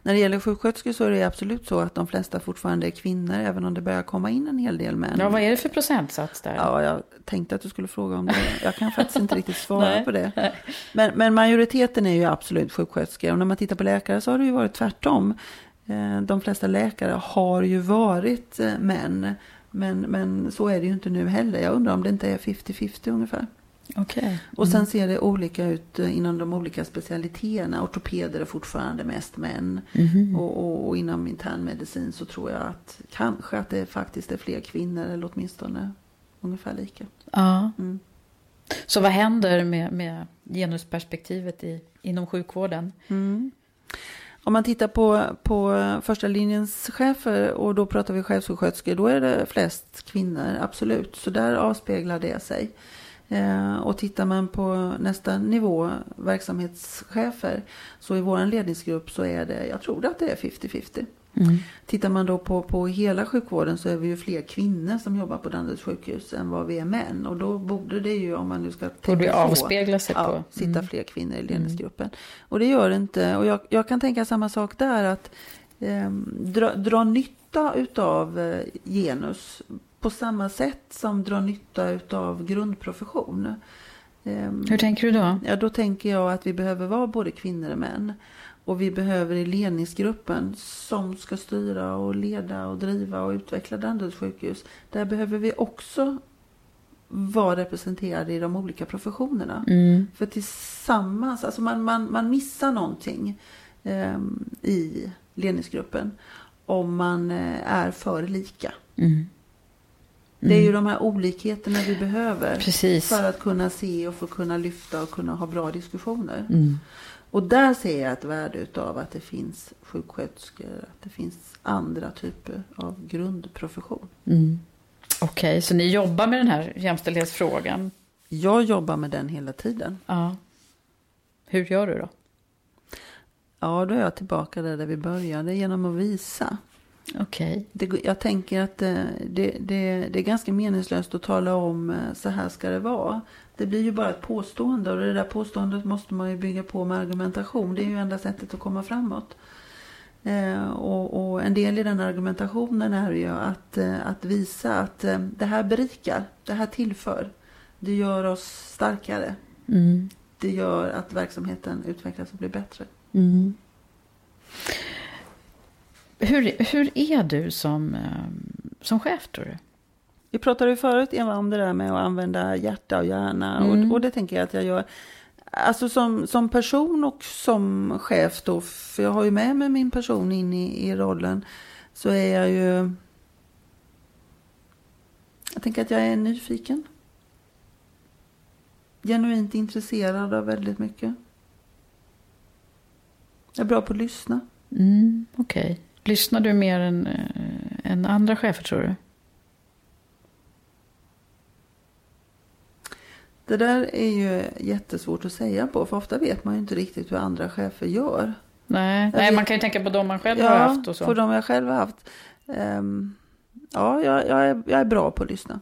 När det gäller sjuksköterskor så är det absolut så att de flesta fortfarande är kvinnor, även om det börjar komma in en hel del män. Ja, vad är det för procentsats där? Ja, jag tänkte att du skulle fråga om det. Jag kan faktiskt inte riktigt svara Nej. på det. Men, men majoriteten är ju absolut sjuksköterskor. Och när man tittar på läkare så har det ju varit tvärtom. Eh, De flesta läkare har ju varit eh, män. Men, men så är det ju inte nu heller. Jag undrar om det inte är 50-50 ungefär. Okej. Och sen ser det olika ut eh, inom de olika specialiteterna. Ortopeder är fortfarande mest män. Och, och, och inom internmedicin så tror jag att kanske att det faktiskt är fler kvinnor. Eller åtminstone ungefär lika. Ja. Mm. Så vad händer med, med genusperspektivet i, inom sjukvården? Om man tittar på, på första linjens chefer och då pratar vi chefssjuksköterskor, då är det flest kvinnor, absolut. Så där avspeglar det sig. Eh, och tittar man på nästa nivå, verksamhetschefer, så i vår ledningsgrupp så är det, jag tror att det är 50-50. Tittar man då på, på hela sjukvården så är vi ju fler kvinnor som jobbar på Danderyds sjukhus än vad vi är män. Och då borde det ju, om man nu ska Borde tänka så, avspegla sig ja, på. Mm. sitta fler kvinnor i ledningsgruppen. Och det gör det inte. Och jag, jag kan tänka samma sak där, att eh, dra, dra nytta utav eh, genus på samma sätt som dra nytta utav grundprofession. Ehm, Hur tänker du då? Ja, då tänker jag att vi behöver vara både kvinnor och män. Och vi behöver i ledningsgruppen som ska styra och leda och driva och utveckla Danderyds sjukhus. Där behöver vi också vara representerade i de olika professionerna. Mm. För tillsammans, alltså man, man, man missar någonting ehm, i ledningsgruppen om man eh, är för lika. Mm. Det är ju de här olikheterna vi behöver Precis. för att kunna se och få kunna lyfta och kunna ha bra diskussioner. Mm. Och där ser jag ett värde utav att det finns sjuksköterskor, att det finns andra typer av grundprofession. Mm. Okej, så ni jobbar med den här jämställdhetsfrågan Jag jobbar med den hela tiden. Ja. Hur gör du då? Ja, då är jag tillbaka där, där vi började genom att visa. Okej. Det, jag tänker att eh, det, det, det är ganska meningslöst att tala om eh, så här ska det vara. Det blir ju bara ett påstående och det där påståendet måste man ju bygga på med argumentation. Det är ju enda sättet att komma framåt. Eh, och, och, en del i den argumentationen är ju att, eh, att visa att eh, det här berikar, det här tillför. Det gör oss starkare. Mm. Det gör att verksamheten utvecklas och blir bättre. Mm. Hur, hur är du som, eh, som chef tror du? Vi pratade ju förut Eva om det där med att använda hjärta och hjärna. Mm. Och, och det tänker jag att jag gör. Alltså som, som person och som chef då, för jag har ju med mig min person in i, i rollen, så är jag ju... Jag tänker att jag är nyfiken. Genuint intresserad av väldigt mycket. Jag är bra på att lyssna. Mm, Okej. Lyssnar du mer än, äh, än andra chefer tror du? Det där är ju jättesvårt att säga på, för ofta vet man ju inte riktigt hur andra chefer gör. Nej, Jag nej vet- man kan ju tänka på de man själv ja, har haft och så. på de jag själv har haft. Ehm, ja, jag, jag, är, jag är bra på att lyssna.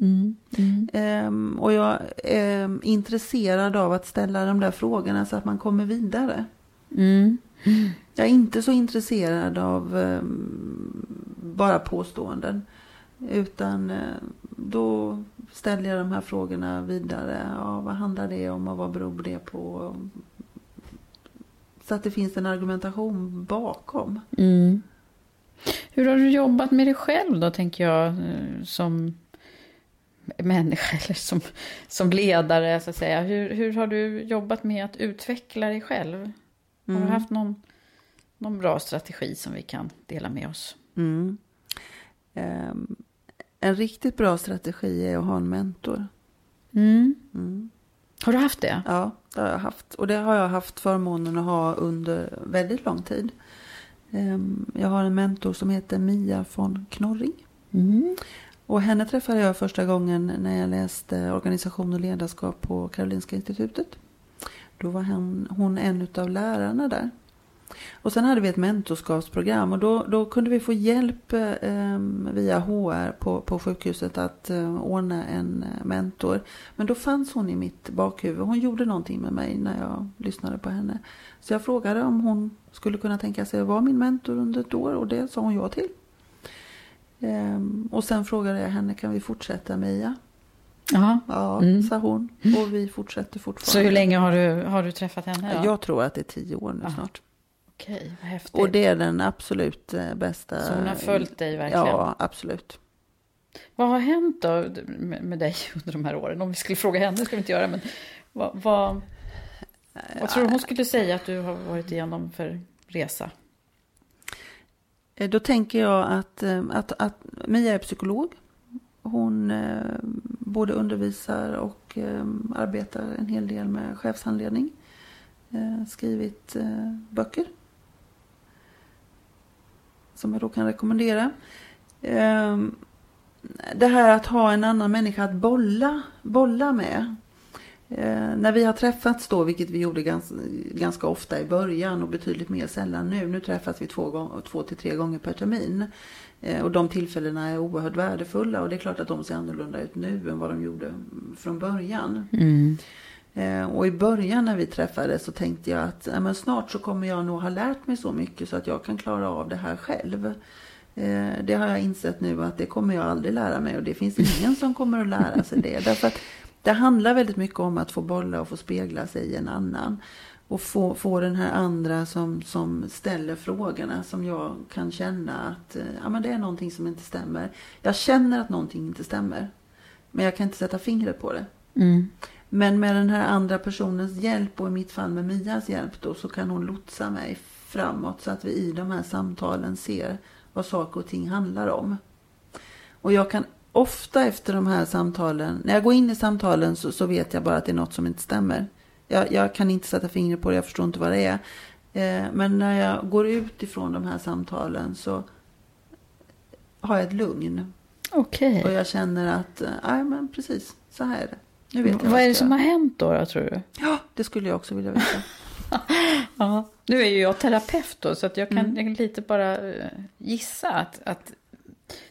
Mm, mm. Ehm, och jag är intresserad av att ställa de där frågorna så att man kommer vidare. Mm. Jag är inte så intresserad av ehm, bara påståenden. Utan eh, då ställer jag de här frågorna vidare. Ja, vad handlar det om och vad beror det på? Så att det finns en argumentation bakom. Mm. Hur har du jobbat med dig själv då, tänker jag, eh, som människa eller som, som ledare, så att säga. Hur, hur har du jobbat med att utveckla dig själv? Har du Mm. haft någon, någon bra strategi som vi kan dela med oss? Mm. Ehm, en riktigt bra strategi är att ha en mentor. Mm. Mm. Har du haft det? Ja, det har jag haft. Och det har jag haft förmånen att ha under väldigt lång tid. Ehm, Jag har en mentor som heter Mia von Knorring. Mm. Och henne träffade jag första gången när jag läste organisation och ledarskap på Karolinska institutet. Då var hon, hon en av lärarna där. Och sen hade vi ett mentorskapsprogram och då, då kunde vi få hjälp eh, via HR på, på sjukhuset att eh, ordna en eh, mentor. Men då fanns hon i mitt bakhuvud. Hon gjorde någonting med mig när jag lyssnade på henne. Så jag frågade om hon skulle kunna tänka sig att vara min mentor under ett år och det sa hon ja till. Ehm, och sen frågade jag henne, kan vi fortsätta Mia? Jaha. Ja, Mm. sa hon. Och vi fortsätter fortfarande. Så hur länge har du, har du träffat henne? Då? Jag tror att det är tio år nu Ja. snart. Okej, vad häftigt. Och det är den absolut eh, bästa. Så hon har följt dig verkligen? Ja, absolut. Vad har hänt då med, dig under de här åren? Om vi skulle fråga henne, ska vi inte göra, men vad, vad, vad tror du hon skulle säga att du har varit igenom för resa? Eh, Då tänker jag att, eh, att, att Mia är psykolog. Hon både undervisar och arbetar en hel del med chefshandledning. Skrivit böcker. Som jag då kan rekommendera. Ehm, det här att ha en annan människa att bolla, bolla med. Ehm, när vi har träffats då, vilket vi gjorde ganska, ganska ofta i början och betydligt mer sällan nu. Nu träffas vi två, gång, två till tre gånger per termin. Ehm, och de tillfällena är oerhört värdefulla och det är klart att de ser annorlunda ut nu än vad de gjorde från början. Mm och i början när vi träffades så tänkte jag att ja, men snart så kommer jag nog ha lärt mig så mycket så att jag kan klara av det här själv. Eh, det har jag insett nu att det kommer jag aldrig lära mig och det finns ingen som kommer att lära sig det. Därför att det handlar väldigt mycket om att få bolla och få spegla sig i en annan. Och få, få den här andra som, som ställer frågorna som jag kan känna att eh, ja, men det är någonting som inte stämmer. Jag känner att någonting inte stämmer. Men jag kan inte sätta fingret på det. Men med den här andra personens hjälp och i mitt fall med Mias hjälp då så kan hon lotsa mig framåt så att vi i de här samtalen ser vad saker och ting handlar om. Och jag kan ofta efter de här samtalen, när jag går in i samtalen så, så vet jag bara att det är något som inte stämmer. Jag, jag kan inte sätta fingret på det, jag förstår inte vad det är. Eh, men när jag går ut ifrån de här samtalen så har jag ett lugn. Okej. Och jag känner att, eh, nej men precis, så här är det. Nu vet jag Vad är det som har hänt då, då tror du? Ja, det skulle jag också vilja veta. Ja, nu är ju jag terapeut då, så att jag kan, Mm. lite bara eh, gissa att, att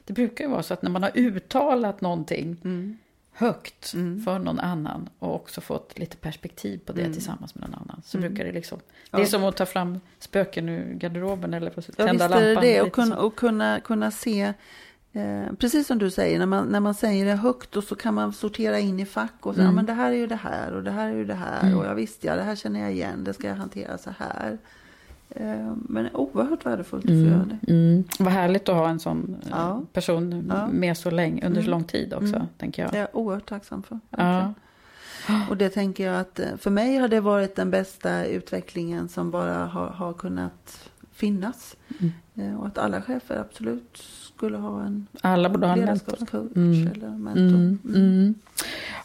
det brukar ju vara så att när man har uttalat någonting Mm. högt för någon annan och också fått lite perspektiv på det Mm. tillsammans med någon annan så brukar det liksom... Ja. Det är som att ta fram spöken ur garderoben eller Ja, tända visst lampan. det. Och kunna, och kunna, kunna se, eh, precis som du säger, när man, när man säger det högt och så kan man sortera in i fack och säga, Mm. ja, men det här är ju det här och det här är ju det här Mm. och ja visst ja, det här känner jag igen, det ska jag hantera så här. Eh, men oerhört värdefullt att få göra det. Mm. Vad härligt att ha en sån eh, Ja. person Ja. med så länge, under så Mm. lång tid också, Mm. tänker jag. Det är jag oerhört tacksam för. Ja. Och det tänker jag att för mig har det varit den bästa utvecklingen som bara har, har kunnat finnas. Mm. Eh, Och att alla chefer absolut skulle ha en Alla borde ha en ledarskapscoach Mm. eller mentor. Mm, mm.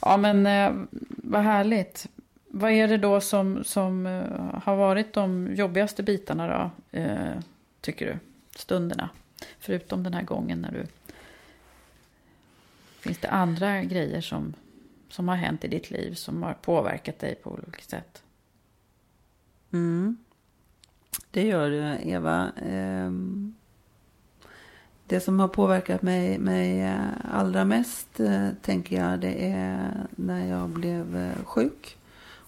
Ja, men eh, vad härligt. Vad är det då som, som eh, har varit de jobbigaste bitarna då, eh, tycker du? Stunderna. Förutom den här gången när du... Finns det andra grejer som, som har hänt i ditt liv som har påverkat dig på olika sätt? Mm. Det gör det, Eva. Ehm, Det som har påverkat mig, mig eh, allra mest, eh, tänker jag, det är när jag blev eh, sjuk.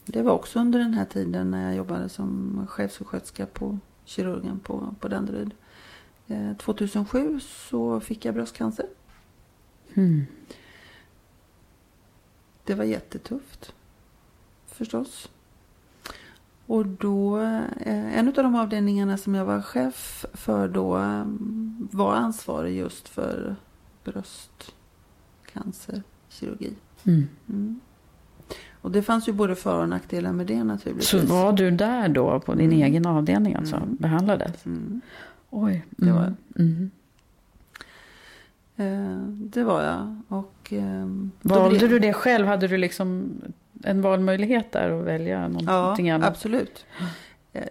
Det var också under den här tiden när jag jobbade som chefssjuksköterska på kirurgen på, på Danderyd. Eh, 2007 så fick jag bröstcancer. Mm. Det var jättetufft. Förstås. Och då, eh, en av de avdelningarna som jag var chef för då mm, var ansvarig just för bröstcancerkirurgi. Mm. Mm. Och det fanns ju både för och nackdelar med det naturligtvis. Så var du där då på din Mm. egen avdelning alltså? Mm. Behandlades? Mm. Oj. Det var Mm. Eh, det var jag. Och, då Valde blev- du det själv? Hade du liksom en valmöjlighet där att välja någonting Ja, annat? absolut. Eh,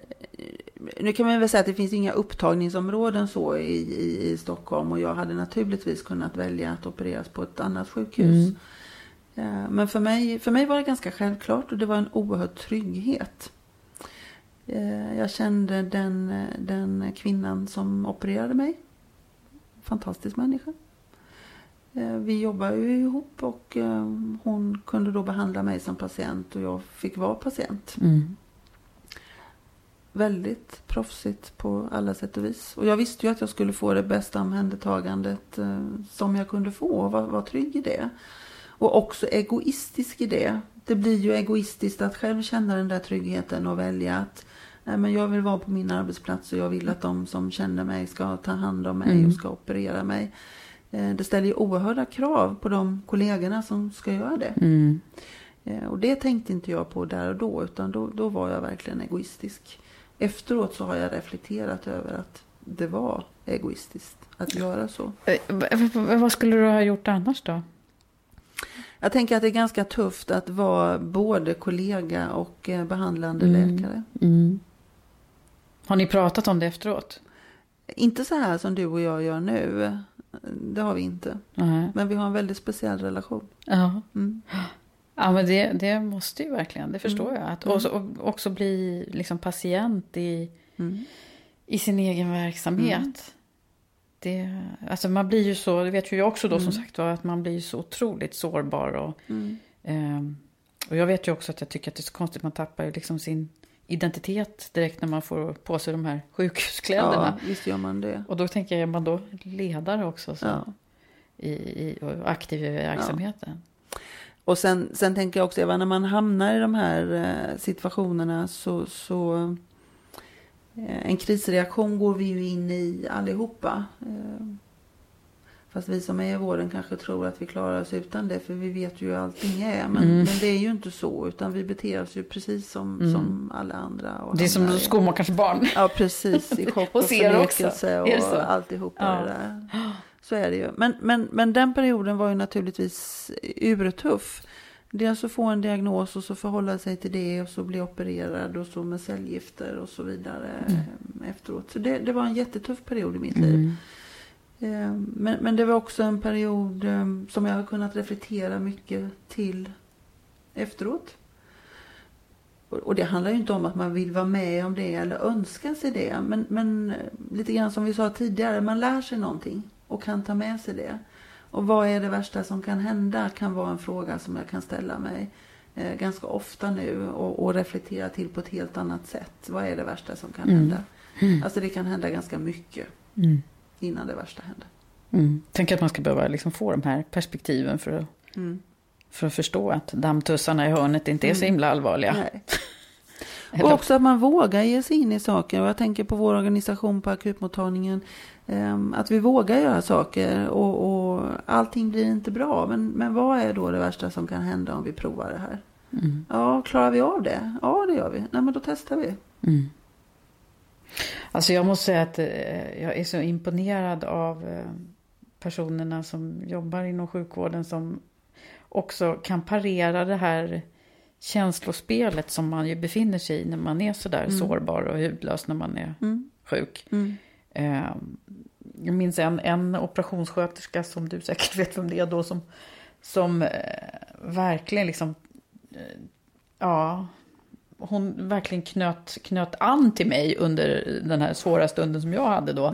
Nu kan man väl säga att det finns inga upptagningsområden så i, i, i Stockholm och jag hade naturligtvis kunnat välja att opereras på ett annat sjukhus. Mm. Eh, Men för mig, för mig var det ganska självklart och det var en oerhörd trygghet. Eh, Jag kände den, den kvinnan som opererade mig. Fantastisk människa. Eh, Vi jobbar ju ihop och eh, hon kunde då behandla mig som patient och jag fick vara patient. Mm. Väldigt proffsigt på alla sätt och vis. Och jag visste ju att jag skulle få det bästa omhändertagandet eh, som jag kunde få och var, var trygg i det. Och också egoistisk i det. Det blir ju egoistiskt att själv känna den där tryggheten och välja att nej, men jag vill vara på min arbetsplats och jag vill att de som känner mig ska ta hand om mig Mm. och ska operera mig. Eh, Det ställer ju oerhörda krav på de kollegorna som ska göra det. Mm. Eh, Och det tänkte inte jag på där och då, utan då, då var jag verkligen egoistisk. Efteråt så har jag reflekterat över att det var egoistiskt att göra så. Eh, Vad skulle du ha gjort annars då? Jag tänker att det är ganska tufft att vara både kollega och eh, behandlande Mm. läkare. Mm. Har ni pratat om det efteråt? Inte så här som du och jag gör nu. Det har vi inte. Nej. Men vi har en väldigt speciell relation. Ja. Mm. Ja, men det, det måste ju verkligen, det förstår Mm. jag. Att också, och också bli liksom patient i, Mm. i sin egen verksamhet. Det, alltså man blir ju så, det vet ju jag också då som Mm. sagt var, att man blir så otroligt sårbar. Och, Mm. ehm, och jag vet ju också att jag tycker att det är så konstigt, man tappar ju liksom sin identitet direkt när man får på sig de här sjukhuskläderna. Ja, visst gör man det. Och då tänker jag, är man då ledare också så, Ja. i, i, och aktiv i verksamheten? Och sen, sen tänker jag också, Eva, när man hamnar i de här eh, situationerna så, så eh, en krisreaktion går vi ju in i allihopa. Fast vi som är i vården kanske tror att vi klarar oss utan det, för vi vet ju hur allting är. Men, Mm. men det är ju inte så, utan vi beter oss ju precis som, Mm. som alla andra. Och Det är som skomakarens barn. Ja, precis. I chock Och förnekelse och alltihopa Ja. det där. Så är det ju. Men, men, men den perioden var ju naturligtvis urtuff. Dels att få en diagnos och så förhålla sig till det och så bli opererad och så med cellgifter och så vidare eh, efteråt. Så det, det var en jättetuff period i mitt liv. Mm. Eh, Men, men det var också en period eh, som jag har kunnat reflektera mycket till efteråt. Och- det handlar ju inte om att man vill vara med om det eller önska sig det. Men, men eh, lite grann som vi sa tidigare, man lär sig någonting och kan ta med sig det. Och vad är det värsta som kan hända kan vara en fråga som jag kan ställa mig eh, ganska ofta nu och, och reflektera till på ett helt annat sätt. Vad är det värsta som kan Mm. hända? Alltså det kan hända ganska mycket Mm. Innan det värsta händer. Mm. Tänk att man ska behöva liksom få de här perspektiven för att, Mm. för att förstå att dammtussarna i hörnet inte är så himla allvarliga. Och också att man vågar ge sig in i saker. Och jag tänker på vår organisation på akutmottagningen. ehm, Att vi vågar göra saker och, och allting blir inte bra. Men, men vad är då det värsta som kan hända om vi provar det här? Mm. Ja, klarar vi av det? Ja, det gör vi. Nej, men då testar vi. Mm. Alltså jag måste säga att eh, jag är så imponerad av eh, personerna som jobbar inom sjukvården som också kan parera det här känslospelet som man ju befinner sig i när man är sådär sårbar och hudlös när man är Mm. sjuk. Mm. Eh, jag minns en, en operationssköterska som du säkert vet vem det är då som, som eh, verkligen liksom, ja, hon verkligen knöt, knöt an till mig under den här svåra stunden som jag hade då.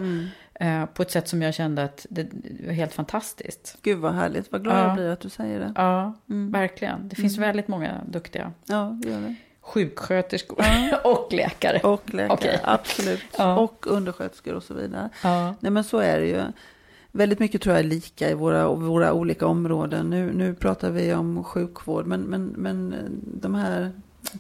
Eh, på ett sätt som jag kände att det, var helt fantastiskt. Gud vad härligt. Vad glad Ja. jag blir att du säger det. Ja, Mm. verkligen. Det finns väldigt många duktiga Ja, det gör det. sjuksköterskor och läkare. Och läkare, Okej. absolut. Ja. Och undersköterskor och så vidare. Ja. Nej men så är det ju. Väldigt mycket tror jag är lika i våra, våra olika områden. Nu, nu pratar vi om sjukvård men, men, men de här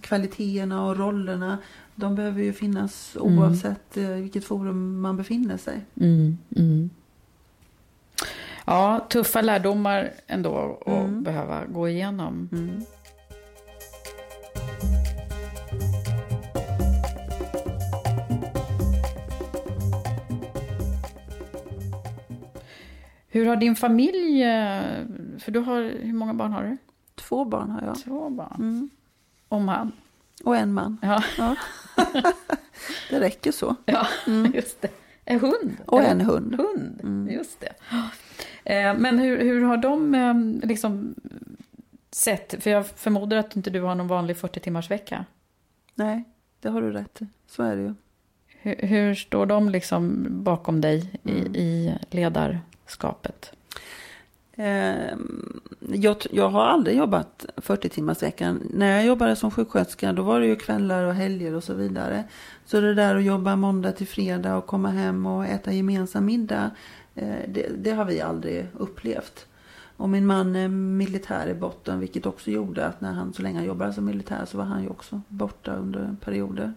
kvaliteterna och rollerna de behöver ju finnas oavsett eh, vilket forum man befinner sig. Mm, mm. Ja, tuffa lärdomar ändå att Mm. behöva gå igenom. Mm. Hur har din familj, eh, för du har, hur många barn har du? Två barn har jag. Två barn. Mm. Och man. Och en man. Ja, Ja. det räcker så. ja just det. En hund. Mm. Och en hund. Hund, Mm. just det. Eh, Men hur, hur har de eh, liksom sett, för jag förmodar att inte du har någon vanlig 40 timmars vecka. Nej, det har du rätt i. Så är det ju. Hur, hur står de liksom bakom dig i, Mm. i ledarskapet? Ehm, jag, jag har aldrig jobbat 40 timmars veckan. När jag jobbade som sjuksköterska då var det ju kvällar och helger och så vidare. Så det där att jobba måndag till fredag och komma hem och äta gemensam middag. eh, Det, det har vi aldrig upplevt. Och min man är militär i botten vilket också gjorde att när han så länge han jobbade som militär så var han ju också borta under perioder.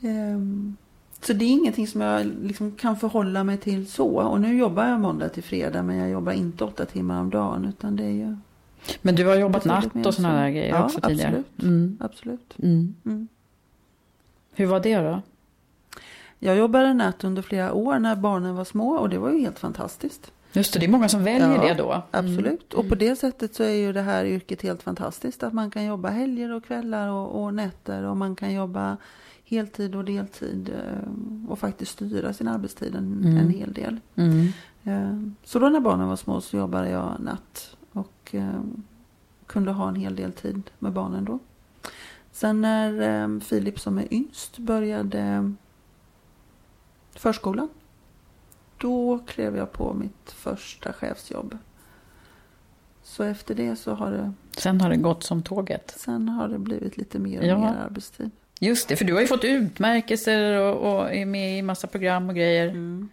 Ehm, så det är ingenting som jag liksom kan förhålla mig till så. Och nu jobbar jag måndag till fredag men jag jobbar inte åtta timmar om dagen. Utan det är ju Men du har jobbat natt och sådana så. där grejer Ja, också tidigare? absolut. Mm. absolut. Mm. Mm. Hur var det då? Jag jobbade natt under flera år när barnen var små och det var ju helt fantastiskt. Just det, det är många som väljer Ja, det då. Mm. Absolut. Och på det sättet så är ju det här yrket helt fantastiskt. Att man kan jobba helger och kvällar och, och nätter och man kan jobba heltid och deltid eh, och faktiskt styra sin arbetstid en, Mm. en hel del. Mm. Eh, Så då när barnen var små så jobbade jag natt och eh, kunde ha en hel del tid med barnen då. Sen när Filip som är yngst började förskolan. Då klev jag på mitt första chefsjobb. Så efter det så har det, Sen har det gått som tåget. sen har det blivit lite mer och Ja. mer arbetstid. Just det, för du har ju fått utmärkelser och, och är med i massa program och grejer. Men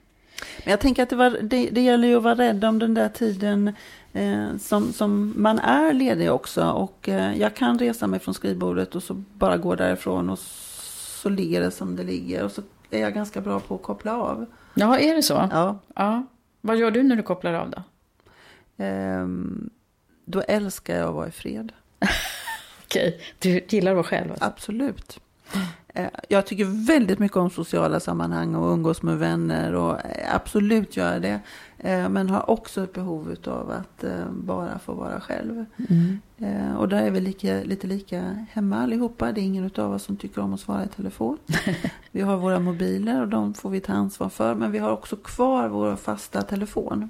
jag tänker att det, var, det, det gäller ju att vara rädd om den där tiden eh, som, som man är ledig också. Och eh, jag kan resa mig från skrivbordet och så bara gå därifrån och så ligger det som det ligger. Och så är jag ganska bra på att koppla av. Ja, är det så? Ja. Ja. Vad gör du när du kopplar av då? Ehm, då älskar jag att vara i fred. Okej, du gillar att vara själv? Alltså. Absolut. Eh, Jag tycker väldigt mycket om sociala sammanhang och umgås med vänner och absolut gör det. Eh, Men har också ett behov av att eh, bara få vara själv. Mm. Och där är vi lika, lite lika hemma allihopa. Det är ingen av oss som tycker om att svara i telefon. Vi har våra mobiler och de får vi ta ansvar för. Men vi har också kvar vår fasta telefon.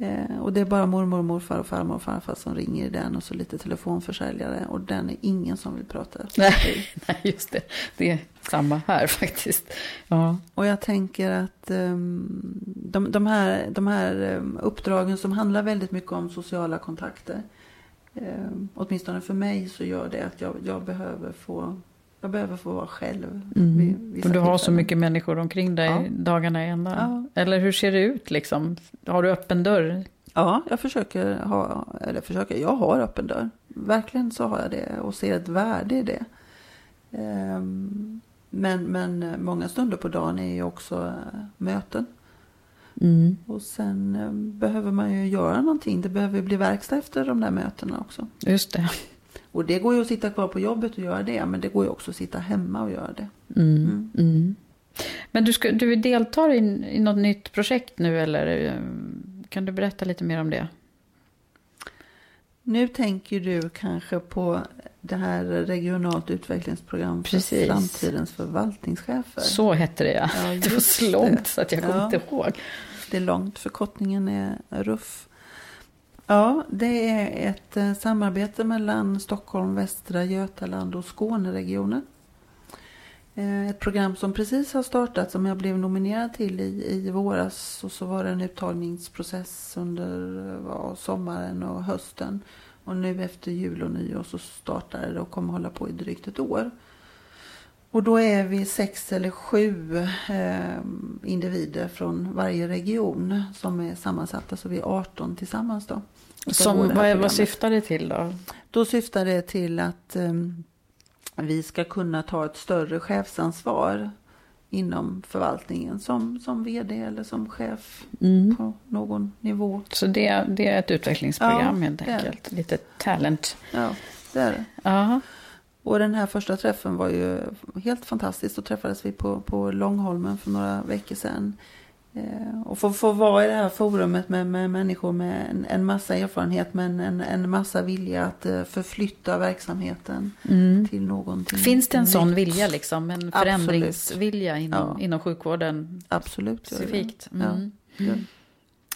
Eh, och det är bara mormor, morfar och farmor och farfar som ringer i den och så lite telefonförsäljare. Och den är ingen som vill prata. Nej, nej just det. Det är samma här faktiskt. Ja. Och jag tänker att um, de, de, här, de här um, uppdragen som handlar väldigt mycket om sociala kontakter. Um, åtminstone för mig så gör det att jag, jag behöver få jag behöver få vara själv. Mm. Och du har så mycket människor omkring dig ja. dagarna i ända. Ja. Eller hur ser det ut liksom? Har du öppen dörr? Ja, jag försöker ha, eller försöker, jag har öppen dörr. Verkligen så har jag det och ser ett värde i det. Um, men, men många stunder på dagen är ju också uh, möten. Mm. Och sen um, behöver man ju göra någonting. Det behöver bli verkstad efter de där mötena också. Just det. Och det går ju att sitta kvar på jobbet och göra det. Men det går ju också att sitta hemma och göra det. Mm. Mm. mm. Men du, ska, du deltar i, i något nytt projekt nu eller eh, kan du berätta lite mer om det? Nu tänker du kanske på det här regionalt utvecklingsprogram för Precis. framtidens förvaltningschefer. Så hette det ja. ja det var så långt så att jag kommer ja. inte ihåg. Det är långt, förkortningen är ruff. Ja, det är ett eh, samarbete mellan Stockholm, Västra Götaland och Skåneregionen. Eh, ett program som precis har startat som jag blev nominerad till i, i våras. Och så var det en uttagningsprocess under eh, ja, sommaren och hösten. Och nu efter jul och nyår så startar det och kommer hålla på i drygt ett år. Och då är vi sex eller sju eh, individer från varje region som är sammansatta. Så vi är 18 tillsammans då. Som, vad, vad syftar det till då? Då syftar det till att eh, vi ska kunna ta ett större chefsansvar inom förvaltningen som, som vd eller som chef mm. på någon nivå. Så det, det är ett utvecklingsprogram ja, helt enkelt? Lite talent? Ja, det är det. Aha. Och den här första träffen var ju helt fantastisk. Då träffades vi på, på Långholmen för några veckor sedan. Eh, och få, få vara i det här forumet med, med människor med en, en massa erfarenhet men en, en massa vilja att uh, förflytta verksamheten mm. till någonting Finns det en nytt. sån vilja liksom? En förändringsvilja inom, ja. inom sjukvården? Absolut. Specifikt. Mm. Ja.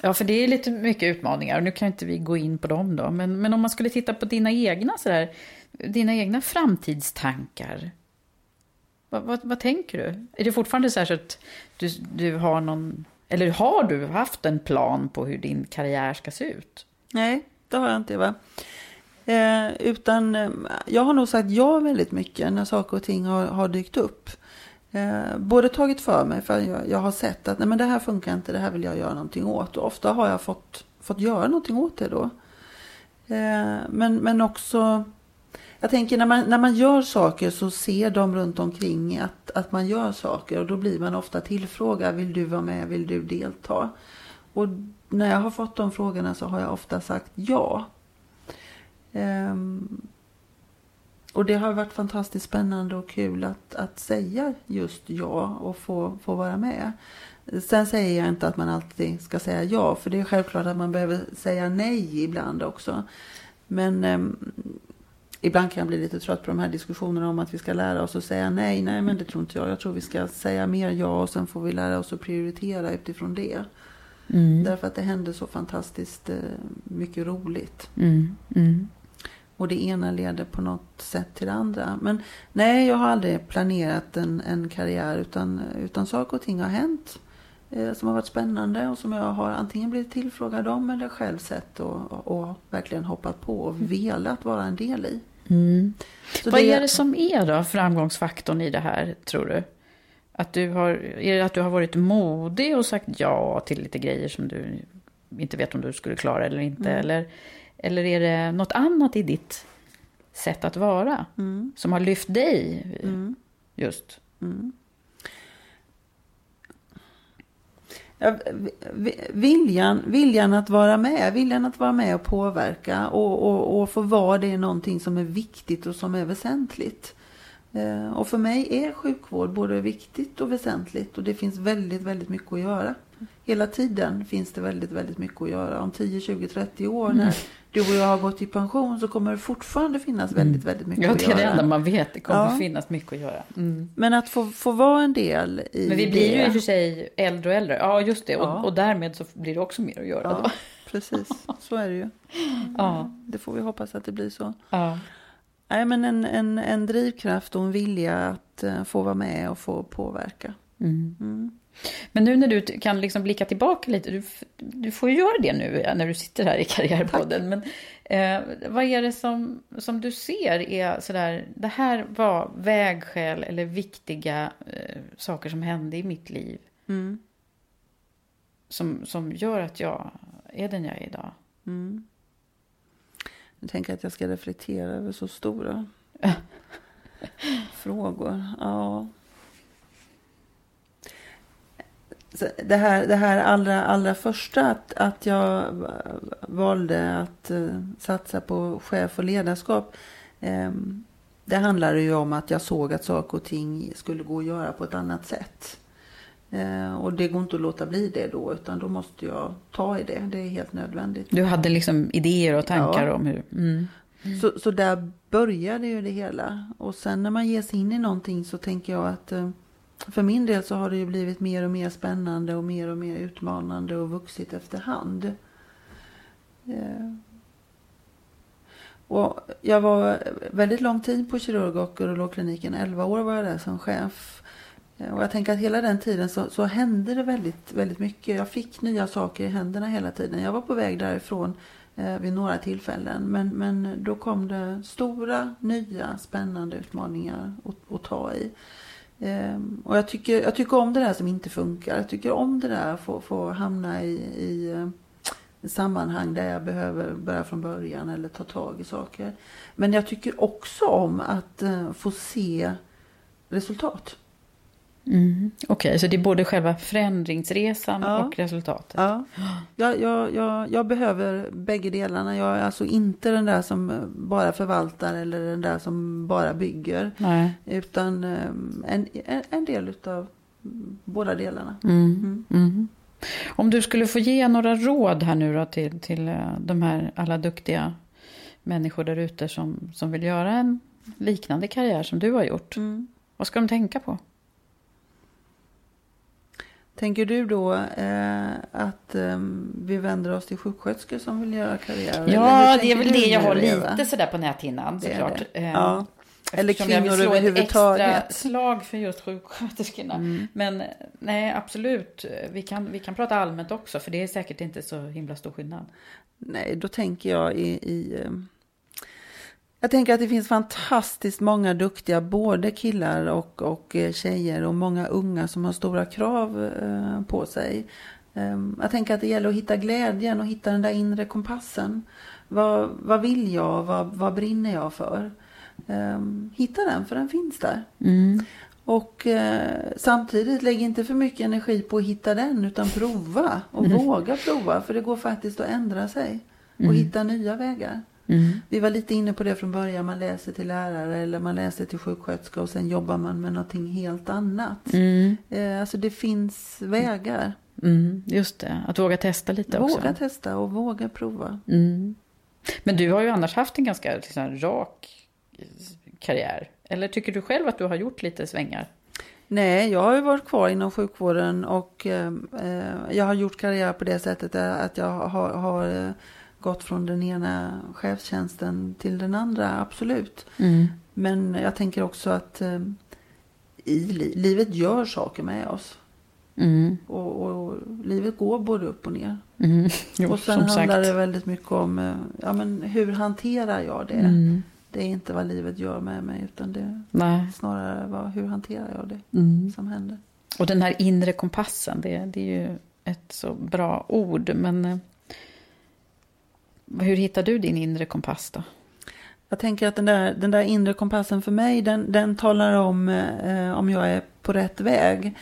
ja, för det är lite mycket utmaningar och nu kan inte vi gå in på dem då. Men, men om man skulle titta på dina egna sådär, dina egna framtidstankar. Vad, vad, vad, tänker du? Är det fortfarande så, så att du, du har någon... Eller har du haft en plan på hur din karriär ska se ut? Nej, det har jag inte, Eva. Eh, utan eh, jag har nog sagt ja väldigt mycket när saker och ting har, har dykt upp. Eh, både tagit för mig, för jag, jag, har sett att nej, men det här funkar inte, det här vill jag göra någonting åt. Och ofta har jag fått, fått göra någonting åt det då. Eh, men, men också jag tänker när man, när man gör saker så ser de runt omkring att, att man gör saker och då blir man ofta tillfrågad. Vill du vara med? Vill du delta? Och när jag har fått de frågorna så har jag ofta sagt ja. Um, och det har varit fantastiskt spännande och kul att, att säga just ja och få, få vara med. Sen säger jag inte att man alltid ska säga ja, för det är självklart att man behöver säga nej ibland också. Men um, ibland kan jag bli lite trött på de här diskussionerna om att vi ska lära oss att säga nej. Nej, men det tror inte jag. Jag tror vi ska säga mer ja och sen får vi lära oss att prioritera utifrån det. Mm. Därför att det händer så fantastiskt eh, mycket roligt. Mm. Mm. Och det ena leder på något sätt till det andra. Men nej, jag har aldrig planerat en, en karriär utan, utan saker och ting har hänt eh, som har varit spännande och som jag har antingen blivit tillfrågad om eller själv sett och, och, och verkligen hoppat på och velat vara en del i. Mm. Vad det... är det som är då framgångsfaktorn i det här, tror du? Att du har, är det att du har varit modig och sagt ja till lite grejer som du inte vet om du skulle klara eller inte? Mm. Eller, eller är det något annat i ditt sätt att vara mm. som har lyft dig mm. just? Mm. Viljan, viljan att vara med, viljan att vara med och påverka och, och, och få vara det är någonting som är viktigt och som är väsentligt. Eh, och för mig är sjukvård både viktigt och väsentligt och det finns väldigt, väldigt mycket att göra. hela tiden finns det väldigt, väldigt mycket att göra. Om 10, 20, 30 år Mm. när du och jag har gått i pension så kommer det fortfarande finnas väldigt, väldigt mycket Ja, att det är göra. det enda man vet. Det kommer Ja. finnas mycket att göra. Mm. Men att få, få vara en del i Men vi blir det. ju i och för sig äldre och äldre. Ja, just det. Ja. Och, och därmed så blir det också mer att göra Ja, då. precis. Så är det ju. Ja. Det får vi hoppas att det blir så. Ja. Nej, men en, en, en drivkraft och en vilja att eh, få vara med och få påverka. Mm. Mm. Men nu när du kan liksom blicka tillbaka lite, du, du får ju göra det nu när du sitter här i Karriärpodden. Men eh, vad är det som, som du ser är sådär, det här var vägskäl eller viktiga eh, saker som hände i mitt liv Mm. som, som gör att jag är den jag är idag? Mm. Jag tänker att jag ska reflektera över så stora frågor. Ja. Så det, här, det här allra, allra första, att, att jag valde att eh, satsa på chef och ledarskap. Eh, det handlade ju om att jag såg att saker och ting skulle gå att göra på ett annat sätt. Eh, och det går inte att låta bli det då, utan då måste jag ta i det. Det är helt nödvändigt. Du hade liksom idéer och tankar Ja. om hur... Mm. Så, så där började ju det hela. Och sen när man ger sig in i någonting så tänker jag att eh, för min del så har det ju blivit mer och mer spännande och mer och mer utmanande och vuxit efterhand. Eh. Och jag var väldigt lång tid på kirurg och urologkliniken. 11 år var jag där som chef. Eh, och jag tänker att hela den tiden så, så hände det väldigt, väldigt mycket. Jag fick nya saker i händerna hela tiden. Jag var på väg därifrån eh, vid några tillfällen. Men, men då kom det stora, nya, spännande utmaningar att, att ta i. Ehm, och jag tycker, jag tycker om det där som inte funkar. Jag tycker om det där att få, få hamna i, i eh, sammanhang där jag behöver börja från början eller ta tag i saker. Men jag tycker också om att eh, få se resultat. Mm. Okej, så det är både själva förändringsresan Ja. och resultatet? Ja, jag, jag, jag, jag behöver bägge delarna. Jag är alltså inte den där som bara förvaltar eller den där som bara bygger. Nej. Utan eh, en, en, del utav båda delarna. Mm. Mm. Om du skulle få ge några råd här nu då till, till eh, de här alla duktiga människor där ute som, som vill göra en liknande karriär som du har gjort. Mm. Vad ska de tänka på? Tänker du då eh, att eh, vi vänder oss till sjuksköterskor som vill göra karriär? Ja, det är väl det jag har lite sådär på näthinnan såklart. det. Eh, Ja. Eller eftersom jag vill kvinnor slå ett överhuvudtaget. extra slag för just sjuksköterskorna. Mm. Men nej, absolut. Vi kan, vi kan prata allmänt också, för det är säkert inte så himla stor skillnad. Nej, då tänker jag i... i eh, jag tänker att det finns fantastiskt många duktiga, både killar och, och eh, tjejer och många unga som har stora krav eh, på sig. Eh, jag tänker att det gäller att hitta glädjen och hitta den där inre kompassen. Vad, vad vill jag? Vad, vad brinner jag för? Eh, hitta den, för den finns där. Och eh, samtidigt lägg inte för mycket energi på att hitta den utan prova och våga prova för det går faktiskt att ändra sig och hitta nya vägar. Vi var lite inne på det från början, man läser till lärare eller man läser till sjuksköterska och sen jobbar man med någonting helt annat. Eh, alltså det finns vägar. Mm, just det, att våga testa lite också. Våga testa och våga prova. Mm. Men du har ju annars haft en ganska liksom, rak karriär. Eller tycker du själv att du har gjort lite svängar? Nej, jag har ju varit kvar inom sjukvården och eh, eh, jag har gjort karriär på det sättet att jag har, har eh, gått från den ena chefstjänsten till den andra, absolut. Men jag tänker också att eh, i li livet gör saker med oss. Mm. Och, och livet går både upp och ner. Mm. Jo, och sen handlar sagt. det väldigt mycket om eh, ja, men hur hanterar jag det. Mm. Det är inte vad livet gör med mig utan det Nej. är snarare vad, hur hanterar jag det Mm. som händer. Och den här inre kompassen, det, det är ju ett så bra ord. Men eh, hur hittar du din inre kompass då? Jag tänker att den där, den där inre kompassen för mig, den, den talar om eh, om jag är på rätt väg.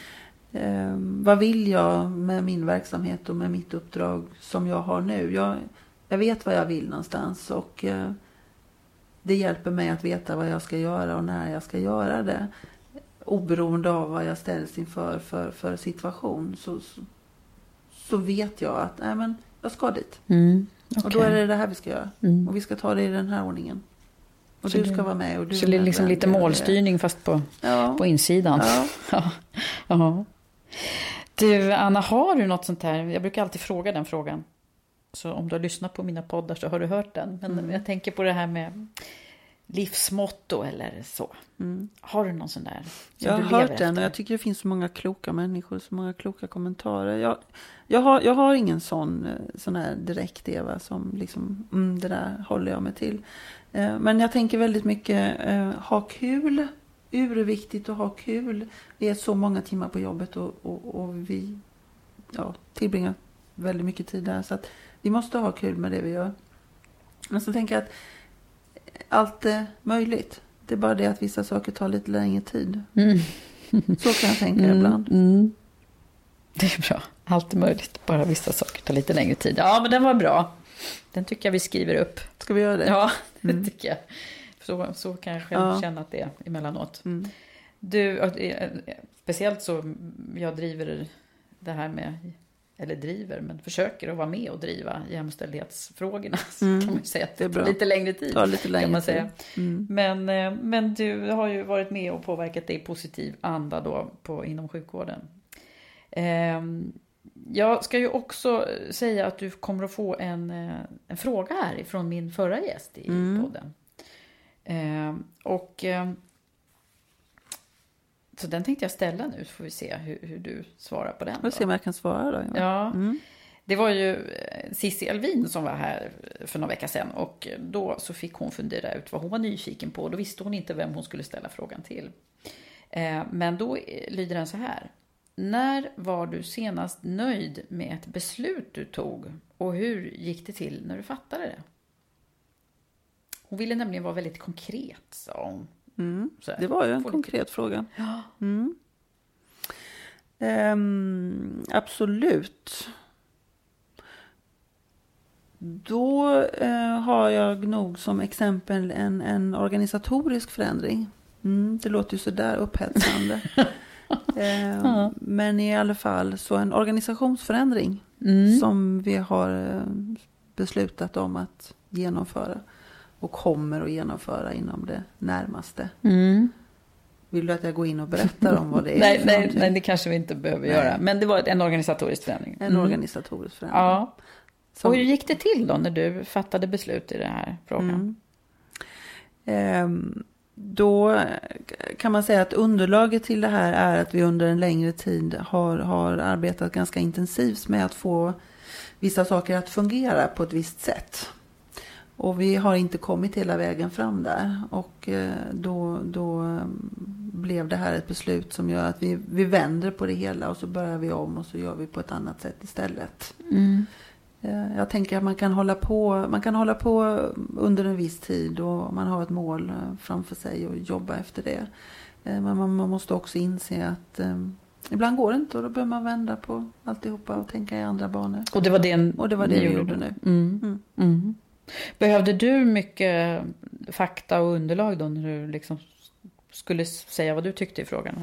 Eh, vad vill jag med min verksamhet och med mitt uppdrag som jag har nu? Jag, jag vet vad jag vill någonstans och eh, det hjälper mig att veta vad jag ska göra och när jag ska göra det. Oberoende av vad jag ställs inför för, för situation så, så, så vet jag att nej, men jag ska dit. Mm. Och då är det det här vi ska göra. Mm. Och vi ska ta det i den här ordningen. Och Så du det- ska vara med och du Så det är liksom lite det- målstyrning fast på, Ja. på insidan. Ja. Ja. ja. Du, Anna, har du något sånt här? Jag brukar alltid fråga den frågan. Så om du har lyssnat på mina poddar så har du hört den. Men Mm. jag tänker på det här med livsmotto eller så. Mm. Har du någon sån där? Som Jag har hört den och efter? jag tycker det finns så många kloka människor, så många kloka kommentarer. Jag, jag, har, jag har ingen sån, eh, sån här direkt Eva som liksom, mm, det där håller jag mig till. Eh, Men jag tänker väldigt mycket, eh, ha kul, urviktigt att ha kul. Vi är så många timmar på jobbet och, och, och vi ja, tillbringar väldigt mycket tid där. Så att vi måste ha kul med det vi gör. Men så tänker jag att allt är möjligt. Det är bara det att vissa saker tar lite längre tid. Mm. Så kan jag tänka Mm, ibland. mm. Det är bra. Allt är möjligt. Bara vissa saker tar lite längre tid. Ja, men den var bra. Den tycker jag vi skriver upp. Ska vi göra det? Ja, det Mm. tycker jag. Så, så kan jag själv Ja. känna att det är emellanåt. Mm. Du, speciellt så jag driver det här med, eller driver, men försöker att vara med och driva jämställdhetsfrågorna. Så Mm. kan man säga att Det är det tar lite längre tid. Lite längre kan man säga. Mm. Men, eh, men du har ju varit med och påverkat det i positiv anda då på, inom sjukvården. Ehm, Jag ska ju också säga att du kommer att få en, eh, en fråga här ifrån min förra gäst i Mm. podden. Ehm, Och ehm, så den tänkte jag ställa nu, så får vi se hur, hur du svarar på den. Jag får se om jag kan svara då. Ja, Mm. det var ju eh, Cissi Alvin som var här för några veckor sedan och då så fick hon fundera ut vad hon var nyfiken på. Då visste hon inte vem hon skulle ställa frågan till. Eh, Men då eh, lyder den så här. När var du senast nöjd med ett beslut du tog och hur gick det till när du fattade det? Hon ville nämligen vara väldigt konkret, sa hon. Mm. Det var ju en få lite- konkret fråga. Ja. Mm. Ehm, absolut. Då eh, har jag nog som exempel en, en organisatorisk förändring. Mm, det låter ju sådär upphetsande. Ehm, Ja. Men i alla fall så en organisationsförändring Mm. som vi har eh, beslutat om att genomföra och kommer att genomföra inom det närmaste. Mm. Vill du att jag går in och berättar om vad det är? Nej, nej, nej, det kanske vi inte behöver Nej. göra. Men det var en organisatorisk förändring. En Mm. organisatorisk förändring. Ja. Som- Och hur gick det till då när du fattade beslut i den här frågan? Mm. Ehm, då kan man säga att underlaget till det här är att vi under en längre tid har, har arbetat ganska intensivt med att få vissa saker att fungera på ett visst sätt. Och vi har inte kommit hela vägen fram där. Och eh, då, då mm, blev det här ett beslut som gör att vi, vi vänder på det hela och så börjar vi om och så gör vi på ett annat sätt istället. Mm. Eh, Jag tänker att man kan hålla på, man kan hålla på under en viss tid och man har ett mål eh, framför sig och jobba efter det. Men man, måste också inse att ibland går det inte och då behöver man vända på alltihopa och tänka i andra banor. Och det var det, Och det var det vi gjorde nu. Mm. Mm. Behövde du mycket fakta och underlag då när du liksom skulle säga vad du tyckte i frågan?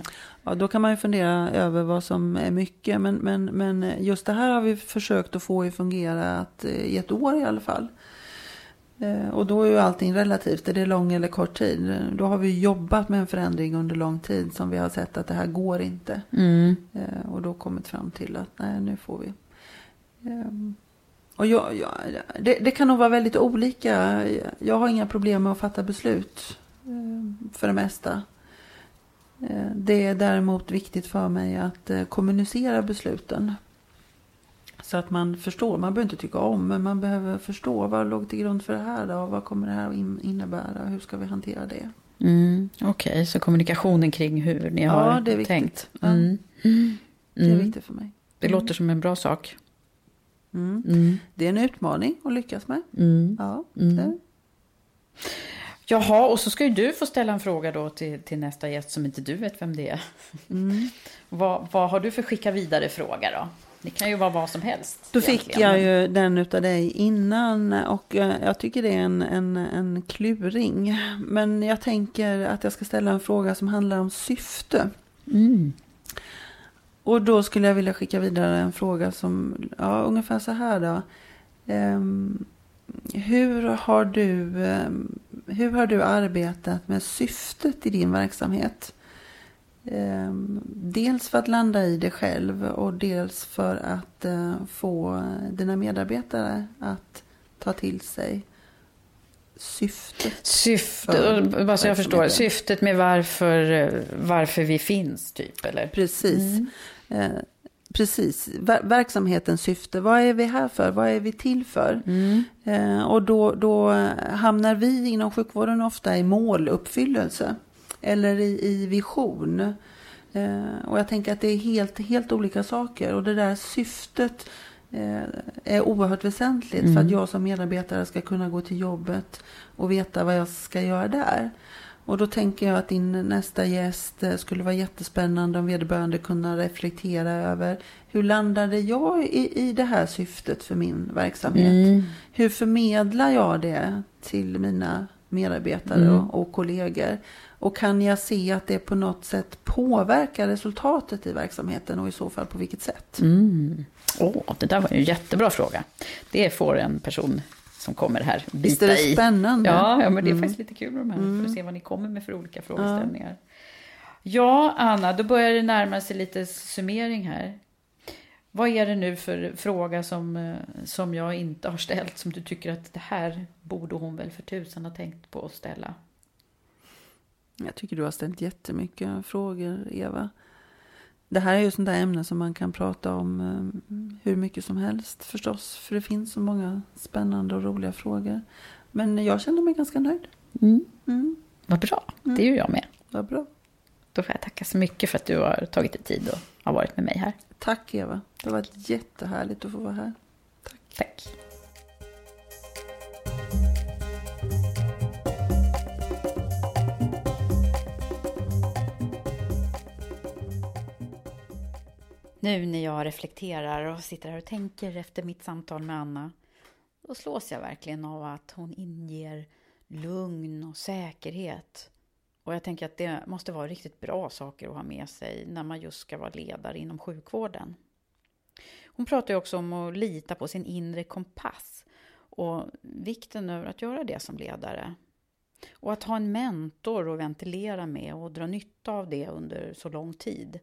Ja, då kan man ju fundera över vad som är mycket. Men, men, men just det här har vi försökt att få att fungera att, eh, i ett år i alla fall. Eh, Och då är ju allting relativt. Är det lång eller kort tid? Då har vi jobbat med en förändring under lång tid som vi har sett att det här går inte. Mm. Eh, Och då kommit fram till att nej, nu får vi. Och jag, jag, det, det kan nog vara väldigt olika. Jag har inga problem med att fatta beslut eh, för det mesta. Eh, Det är däremot viktigt för mig att eh, kommunicera besluten. Så att man förstår. Man behöver inte tycka om, men man behöver förstå. Vad låg till grund för det här då? Vad kommer det här in- innebära? Hur ska vi hantera det? Mm. Okej, så kommunikationen kring hur ni Ja, har det är viktigt. tänkt. Ja. Mm. Det är Mm. viktigt för mig. Det låter som en bra sak. Mm. Mm. Det är en utmaning att lyckas med. Mm. Ja, Mm. det- Jaha, och så ska ju du få ställa en fråga då till, till nästa gäst som inte du vet vem det är. Mm. Vad, vad har du för skicka vidare fråga då? Det kan ju vara vad som helst. Då fick egentligen, jag ju den utav dig innan och eh, jag tycker det är en, en, en kluring. Men jag tänker att jag ska ställa en fråga som handlar om syfte. Mm. Och då skulle jag vilja skicka vidare en fråga som, ja ungefär så här då. Um, hur, har du, um, hur har du arbetat med syftet i din verksamhet? Um, dels för att landa i det själv och dels för att uh, få dina medarbetare att ta till sig syftet. Syftet, vad jag förstår, syftet med varför, varför vi finns, typ, eller? Precis. Mm. Eh, precis, Ver verksamhetens syfte. Vad är vi här för? Vad är vi till för? Mm. Eh, och då, då hamnar vi inom sjukvården ofta i måluppfyllelse. Eller i, i vision. Eh, och jag tänker att det är helt, helt olika saker. Och det där syftet är oerhört väsentligt. Mm. För att mm. jag som medarbetare ska kunna gå till jobbet och veta vad jag ska göra där. Och då tänker jag att din nästa gäst eh, skulle vara jättespännande om vederbörande kunna reflektera över hur landade jag i, i det här syftet för min verksamhet? Mm. Hur förmedlar jag det till mina medarbetare mm. och, och, kollegor? Och kan jag se att det på något sätt påverkar resultatet i verksamheten och i så fall på vilket sätt? Mm. Oh, det där var en jättebra fråga. Det får en person som kommer här bita Visst är det spännande? Ja, ja men det är mm. faktiskt lite kul med de här, mm. för att se vad ni kommer med för olika frågeställningar. Ja. ja, Anna, då börjar det närma sig lite summering här. Vad är det nu för fråga som, eh, som jag inte har ställt som du tycker att det här borde hon väl för tusan ha tänkt på att ställa? Jag tycker du har ställt jättemycket frågor, Eva. Det här är ju sånt där ämne som man kan prata om eh, hur mycket som helst förstås. För det finns så många spännande och roliga frågor. Men jag känner mig ganska nöjd. Mm. Mm. Vad bra, mm. det är ju jag med. Vad bra. Då får jag tacka så mycket för att du har tagit dig tid och har varit med mig här. Tack Eva, det har varit jättehärligt att få vara här. Tack. Tack. Nu när jag reflekterar och sitter här och tänker efter mitt samtal med Anna, då slås jag verkligen av att hon inger lugn och säkerhet. Och jag tänker att det måste vara riktigt bra saker att ha med sig när man just ska vara ledare inom sjukvården. Hon pratar ju också om att lita på sin inre kompass och vikten över att göra det som ledare. Och att ha en mentor att ventilera med och dra nytta av det under så lång tid.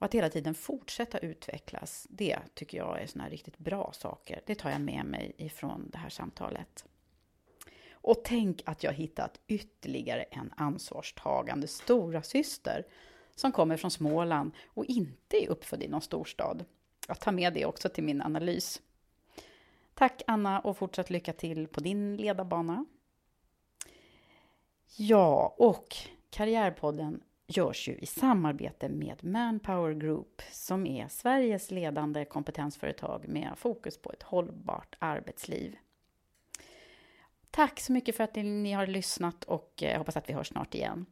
Och att hela tiden fortsätta utvecklas, det tycker jag är såna riktigt bra saker. Det tar jag med mig ifrån det här samtalet. Och tänk att jag hittat ytterligare en ansvarstagande stora syster som kommer från Småland och inte är uppfödd i någon storstad. Jag tar med det också till min analys. Tack Anna och fortsatt lycka till på din ledarbana. Ja, och Karriärpodden görs ju i samarbete med Manpower Group som är Sveriges ledande kompetensföretag med fokus på ett hållbart arbetsliv. Tack så mycket för att ni har lyssnat och jag hoppas att vi hörs snart igen.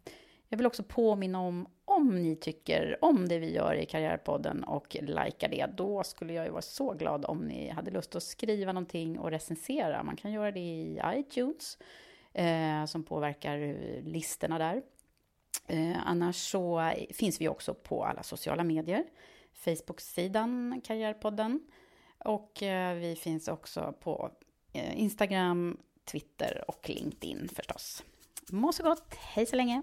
Jag vill också påminna om, om ni tycker om det vi gör i Karriärpodden och likar det, då skulle jag ju vara så glad om ni hade lust att skriva någonting och recensera. Man kan göra det i iTunes, eh, som påverkar eh, listorna där. Eh, annars så finns vi också på alla sociala medier. Facebook-sidan Karriärpodden. Och eh, vi finns också på eh, Instagram, Twitter och LinkedIn förstås. Må så gott, hej så länge!